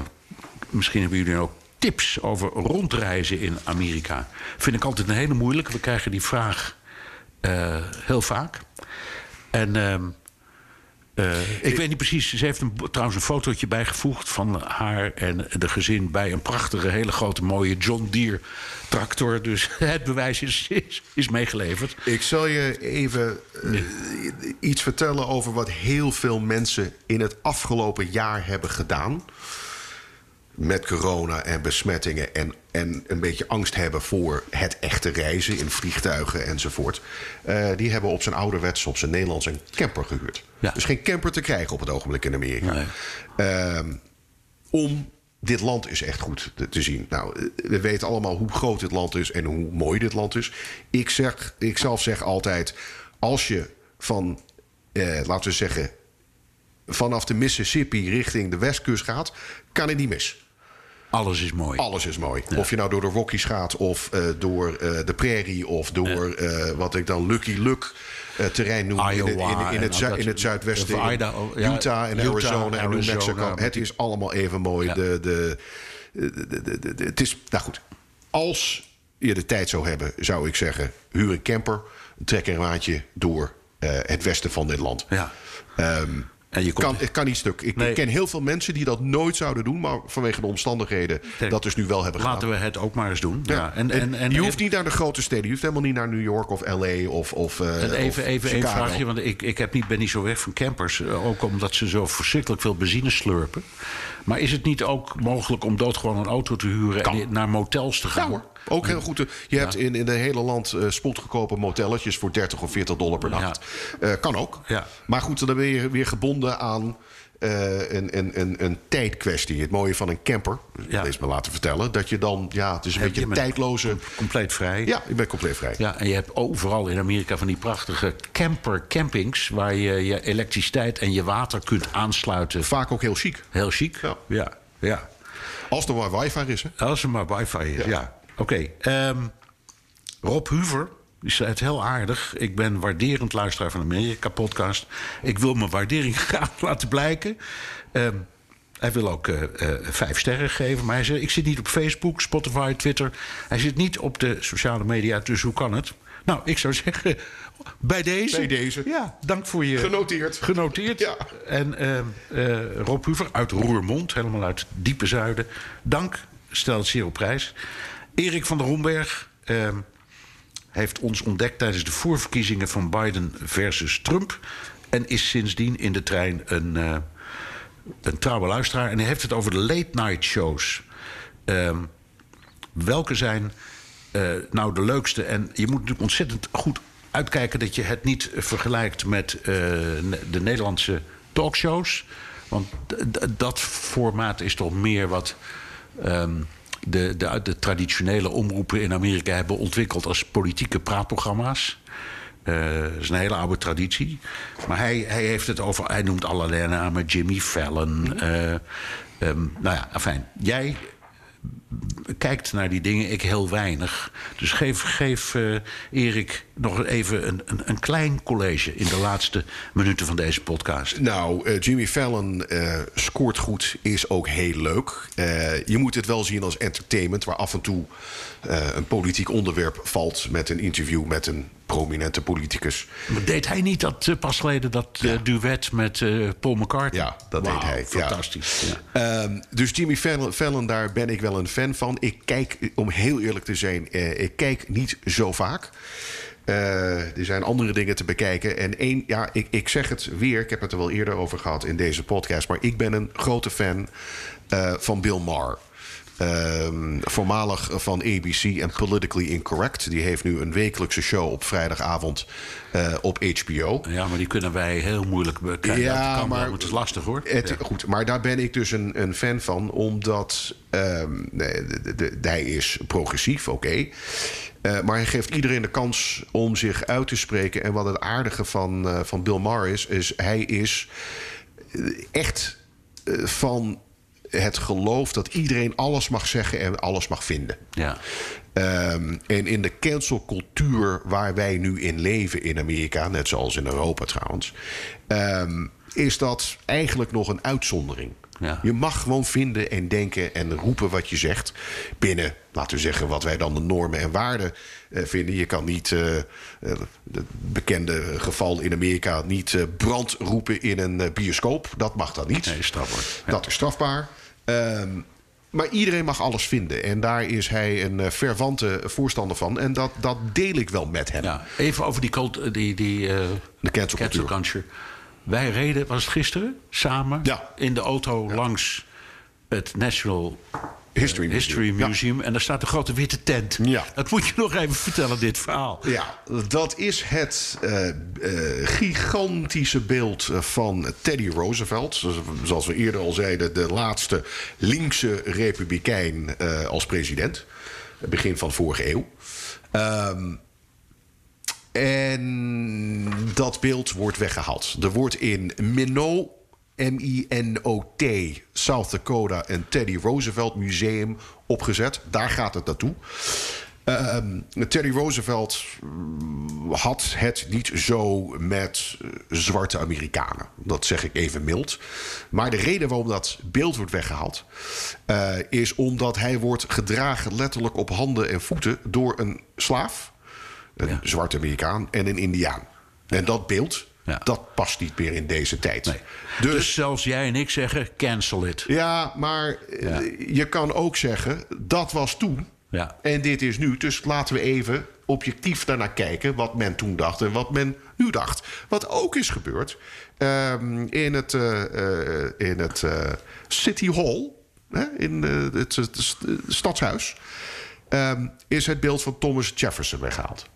misschien hebben jullie ook tips over rondreizen in Amerika. Vind ik altijd een hele moeilijke. We krijgen die vraag eh, heel vaak. En eh, ik weet niet precies. Ze heeft een, trouwens een fotootje bijgevoegd van haar en de gezin bij een prachtige, hele grote, mooie John Deere tractor. Dus het bewijs is, is, is meegeleverd. Ik zal je even eh, iets vertellen over wat heel veel mensen in het afgelopen jaar hebben gedaan. Met corona en besmettingen en, en een beetje angst hebben voor het echte reizen in vliegtuigen enzovoort. Eh, die hebben op zijn ouderwets, op zijn Nederlands, een camper gehuurd. Ja. Dus geen camper te krijgen op het ogenblik in Amerika. Nee. Ehm, om dit land is echt goed te, te zien. Nou, eh, we weten allemaal hoe groot dit land is en hoe mooi dit land is. Ik, zeg, ik zelf zeg altijd: als je van, eh, laten we zeggen, vanaf de Mississippi richting de westkust gaat, kan het niet mis. Alles is mooi. Alles is mooi. Of je nou door de Rockies gaat, of eh, door eh, de prairie, of door eh, wat ik dan Lucky Luck terrein noem. in, het- in, het, zu- in het zuidwesten. Idaho, ja, Utah en Utah, Arizona en New Mexico. Het is allemaal even mooi. Ja. De, de, de, de, het is, nou goed. Als je de tijd zou hebben, zou ik zeggen: huur een camper, trek een maandje door het westen van dit land. Ja. Ehm, En je kan, het kan niet stuk. Ik, Nee. ik ken heel veel mensen die dat nooit zouden doen, maar vanwege de omstandigheden dat dus nu wel hebben gedaan. Laten we het ook maar eens doen. Ja. Ja. En, en, en, je hoeft niet naar de grote steden. Je hoeft helemaal niet naar New York of LA of. of eh, En even, of even één Chicago. vraagje, want ik, ik heb niet, ben niet zo weg van campers. eh, Ook omdat ze zo verschrikkelijk veel benzine slurpen. Maar is het niet ook mogelijk om doodgewoon een auto te huren Kan. en naar motels te Ja gaan? hoor. Ook heel goed. Je hebt in, in het hele land eh spotgekope motelletjes voor 30 of 40 dollar per nacht. Eh, kan ook. Ja. Maar goed, dan ben je weer gebonden aan eh, een, een, een, een tijdkwestie. Het mooie van een camper, Ja. lees me laten vertellen, dat je dan, ja, het is een Heb beetje je een tijdloze. Compleet vrij. Ja, je bent compleet vrij. Ja, en je hebt overal in Amerika van die prachtige camper campings... waar je je elektriciteit en je water kunt aansluiten. Vaak ook heel chic. Heel chic. Ja. ja. ja. Als er maar wifi is. Hè? Als er maar wifi is, ja. Ja. Oké. ehm, Rob Huver, die zei het heel aardig. Ik ben waarderend luisteraar van de Amerika-podcast. Ik wil mijn waardering graag laten blijken. Ehm, hij wil ook eh, eh, vijf sterren geven. Maar hij zei, ik zit niet op Facebook, Spotify, Twitter. Hij zit niet op de sociale media, dus hoe kan het? Nou, ik zou zeggen, bij deze. Bij deze. Ja, dank voor je... Genoteerd. Genoteerd. Ja. En ehm, eh, Rob Huver uit Roermond, helemaal uit het diepe zuiden. Dank, stel het zeer op prijs. Erik van der Romberg ehm, heeft ons ontdekt tijdens de voorverkiezingen van Biden versus Trump. En is sindsdien in de trein een, eh, een trouwe luisteraar. En hij heeft het over de late night shows. Ehm, welke zijn eh, nou de leukste? En je moet natuurlijk ontzettend goed uitkijken dat je het niet vergelijkt met eh, de Nederlandse talkshows. Want dat formaat is toch meer wat ehm, de, de, de traditionele omroepen in Amerika hebben ontwikkeld als politieke praatprogramma's. Eh, dat is een hele oude traditie. Maar hij, hij heeft het over, hij noemt allerlei namen, Jimmy Fallon. eh, ehm, nou ja, fijn. Jij kijkt naar die dingen, ik heel weinig. Dus geef, geef eh, Erik nog even een, een, een klein college in de laatste minuten van deze podcast. Nou, eh, Jimmy Fallon eh, scoort goed, is ook heel leuk. Je moet het wel zien als entertainment, waar af en toe een politiek onderwerp valt met een interview met een prominente politicus. Maar deed hij niet dat eh, pas geleden dat eh, duet met eh, Paul McCartney? Ja, dat deed hij. Fantastisch. Ja. Ehm, dus Jimmy Fallon, Fallon, daar ben ik wel een fan van. Ik kijk, om heel eerlijk te zijn, ik kijk niet zo vaak. Er zijn andere dingen te bekijken. En één, ja, ik, ik zeg het weer, ik heb het er wel eerder over gehad in deze podcast. Maar ik ben een grote fan van Bill Maher. Ehm, voormalig van ABC en Politically Incorrect. Die heeft nu een wekelijkse show op vrijdagavond eh, op HBO. Ja, maar die kunnen wij heel moeilijk bekijken. Ja, maar- het is lastig hoor. Het, Ja. Goed, maar daar ben ik dus een, een fan van, omdat ehm, nee, de, de- de- hij is progressief, oké. Eh, maar hij geeft iedereen de kans om zich uit te spreken. En wat het aardige van, eh, van Bill Maher is, is hij is echt van het geloof dat iedereen alles mag zeggen en alles mag vinden. Ja. Ehm, en in de cancelcultuur waar wij nu in leven in Amerika, net zoals in Europa trouwens, ehm, is dat eigenlijk nog een uitzondering. Ja. Je mag gewoon vinden en denken en roepen wat je zegt binnen, laten we zeggen, wat wij dan de normen en waarden eh, vinden. Je kan niet, eh, eh, het bekende geval in Amerika, niet eh, brand roepen in een bioscoop. Dat mag dan niet. Nee, strafbaar. Ja. Dat is strafbaar. Ehm, maar iedereen mag alles vinden. En daar is hij een eh, fervante voorstander van. En dat, dat deel ik wel met hem. Ja, even over die, cult, die, die eh, De culture. Wij reden, was het gisteren, samen Ja. in de auto langs het National History Museum. History Ja. Museum. En daar staat een grote witte tent. Ja. Dat moet je nog even vertellen, dit verhaal. Ja, dat is het eh, eh, gigantische beeld eh, van Teddy Roosevelt. Zoals- we eerder al zeiden, de laatste linkse republikein als president. Begin van vorige eeuw. Ehm, en dat beeld wordt weggehaald. Er wordt in Minot, M-I-N-O-T, South Dakota, een Teddy Roosevelt Museum opgezet. Daar gaat het naartoe. Ehm, Teddy Roosevelt mm, had het niet zo met eh, zwarte Amerikanen. Dat zeg ik even mild. Maar de reden waarom dat beeld wordt weggehaald... eh, is omdat hij wordt gedragen letterlijk op handen en voeten... door een slaaf, een Ja. zwarte Amerikaan en een Indiaan. En dat beeld, Ja. dat past niet meer in deze tijd. Nee. Dus, Dus, zelfs jij en ik zeggen, cancel it. ja, maar eh, Ja. je kan ook zeggen, dat was toen... Ja. En dit is nu. Dus laten we even objectief daarnaar kijken. Wat men toen dacht en wat men nu dacht. Wat ook is gebeurd. ehm, in het, eh, eh, in het City Hall. Hè, in het, het st- stadshuis. ehm, is het beeld van Thomas Jefferson weggehaald.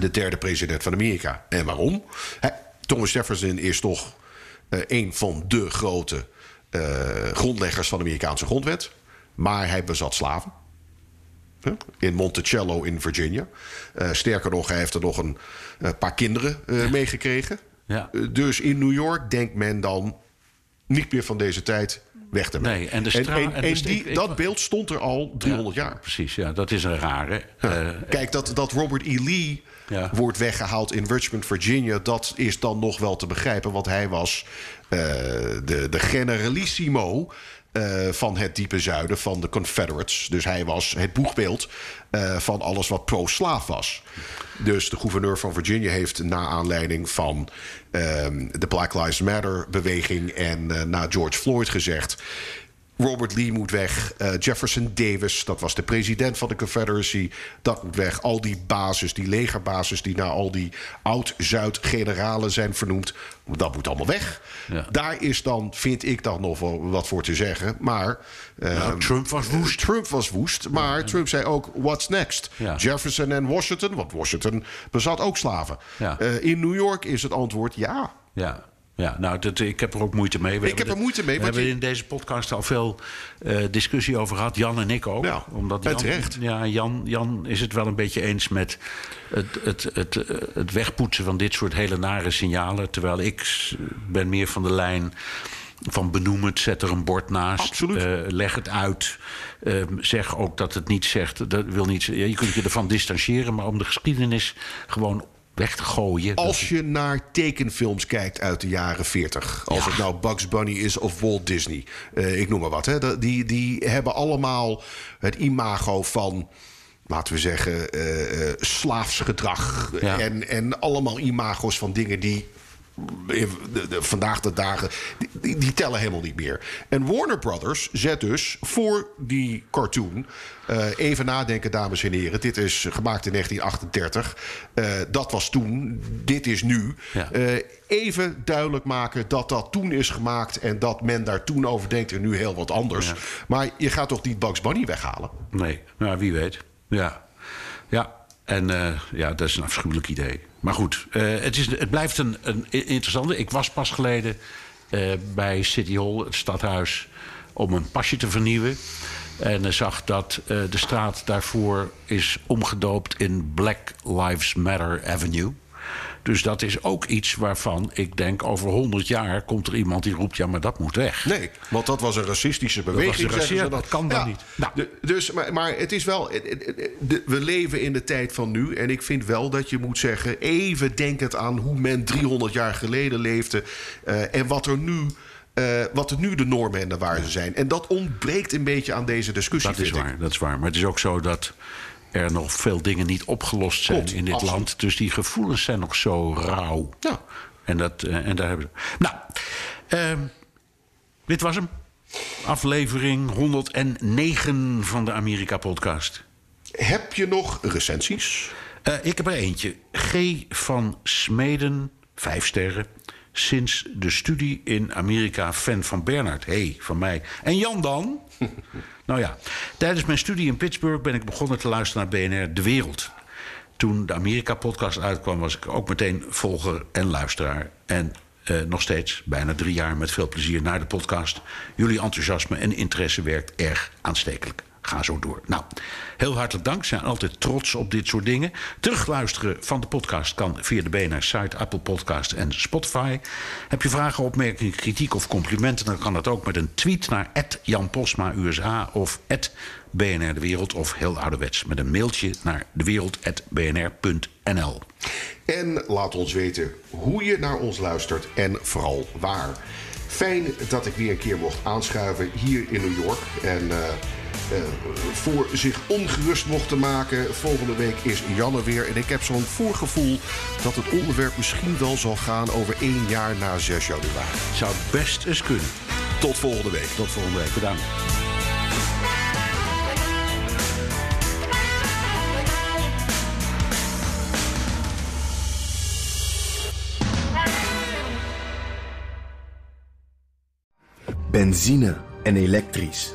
De derde president van Amerika. En waarom? Thomas Jefferson is toch eh, een van de grote eh, grondleggers van de Amerikaanse grondwet. Maar hij bezat slaven. In Monticello in Virginia. Eh, sterker nog, hij heeft er nog een paar kinderen meegekregen. Ja. Dus in New York denkt men dan niet meer van deze tijd weg te Nee, en de en, en de en st- die, ik- ik- dat beeld stond er al 300 Ja, jaar. Precies, ja, dat is een rare. Kijk, dat, dat Robert E. Lee Ja. wordt weggehaald in Richmond, Virginia... dat is dan nog wel te begrijpen, want hij was eh, de, de generalissimo... eh, van het diepe zuiden, van de Confederates. Dus hij was het boegbeeld eh, van alles wat pro-slaaf was. Dus de gouverneur van Virginia heeft na aanleiding van ehm, de Black Lives Matter-beweging... en eh, na George Floyd gezegd... Robert Lee moet weg. Eh, Jefferson Davis, dat was de president van de Confederacy. Dat moet weg. Al die bases, die legerbases die naar al die oud-Zuid-generalen zijn vernoemd. Dat moet allemaal weg. Ja. Daar is dan, vind ik dan nog wel wat voor te zeggen. Maar eh, Trump was woest. Trump was woest. Maar Trump zei ook, what's next? Jefferson en Washington, want Washington bezat ook slaven. Eh, in New York is het antwoord ja. Ja. Ja, nou, dat, ik heb er ook moeite mee. We Ik heb hebben er moeite mee, We hebben je- in deze podcast al veel eh, discussie over gehad. Jan en ik ook. Ja, omdat Jan, terecht. Ja, Jan, Jan is het wel een beetje eens met het, het, het, eh, het wegpoetsen van dit soort hele nare signalen. Terwijl ik ben meer van de lijn van benoem het, zet er een bord naast. Absoluut. eh, leg het uit. eh, zeg ook dat het niet zegt. Dat wil niet, ja, je kunt je ervan distancieren, maar om de geschiedenis gewoon weg te gooien. dat Als je naar tekenfilms kijkt uit de jaren 40, als Ja. het nou Bugs Bunny is of Walt Disney, eh, ik noem maar wat, hè, die, die hebben allemaal het imago van. Laten we zeggen, eh slaafsgedrag. Ja. En, en allemaal imago's van dingen die de, de, vandaag de dagen, die, die, tellen helemaal niet meer. En Warner Brothers zet dus voor die cartoon. Uh, even nadenken, dames en heren. Dit is gemaakt in 1938. Uh, dat was toen. Dit is nu. Ja. Uh, even duidelijk maken dat dat toen is gemaakt. En dat men daar toen over denkt en nu heel wat anders. Ja. Maar je gaat toch niet Bugs Bunny weghalen? Nee, nou wie weet. Ja. Ja, en uh, ja, dat is een afschuwelijk idee. Maar goed, uh, het, is, het blijft een, een interessante. Ik was pas geleden uh, bij City Hall, het stadhuis, om een pasje te vernieuwen. En zag dat de straat daarvoor is omgedoopt in Black Lives Matter Avenue. Dus dat is ook iets waarvan ik denk over 100 jaar komt er iemand die roept: ja, maar dat moet weg. Nee, want dat was een racistische beweging. Dat, dat, dat kan dan niet. Nou. De, dus, maar, maar het is wel. De, we leven in de tijd van nu. En ik vind wel dat je moet zeggen: even denkend aan hoe men 300 jaar geleden leefde. Uh, en wat er nu. Uh, wat er nu de normen en de waarden zijn. En dat ontbreekt een beetje aan deze discussie. Dat is waar, dat is waar. Maar het is ook zo dat er nog veel dingen niet opgelost zijn Klopt, in dit absoluut. land. Dus die gevoelens zijn nog zo rauw. Ja. En, dat, uh, en daar hebben we. Nou, uh, dit was hem. Aflevering 109 van de Amerika-podcast. Heb je nog recensies? Uh, ik heb er eentje. G. van Smeden, vijf sterren. Sinds de studie in Amerika fan van Bernard. Hé, hey, van mij. En Jan dan? Nou ja, tijdens mijn studie in Pittsburgh ben ik begonnen te luisteren naar BNR De Wereld. Toen de Amerika-podcast uitkwam, was ik ook meteen volger en luisteraar. En uh, nog steeds, bijna drie jaar, met veel plezier naar de podcast. Jullie enthousiasme en interesse werkt erg aanstekelijk. Ga zo door. Nou, heel hartelijk dank. Zijn altijd trots op dit soort dingen. Terugluisteren van de podcast kan via de BNR site, Apple Podcast en Spotify. Heb je vragen, opmerkingen, kritiek of complimenten, dan kan dat ook met een tweet naar Jan Posma USA of BNR De Wereld of heel ouderwets met een mailtje naar dewereld.bnr.nl. En laat ons weten hoe je naar ons luistert en vooral waar. Fijn dat ik weer een keer mocht aanschuiven hier in New York. En uh, voor zich ongerust mochten maken. Volgende week is Janne weer. En ik heb zo'n voorgevoel dat het onderwerp misschien wel zal gaan over één jaar na 6 januari. Zou best eens kunnen. Tot volgende week. Tot volgende week. Bedankt. Benzine en elektrisch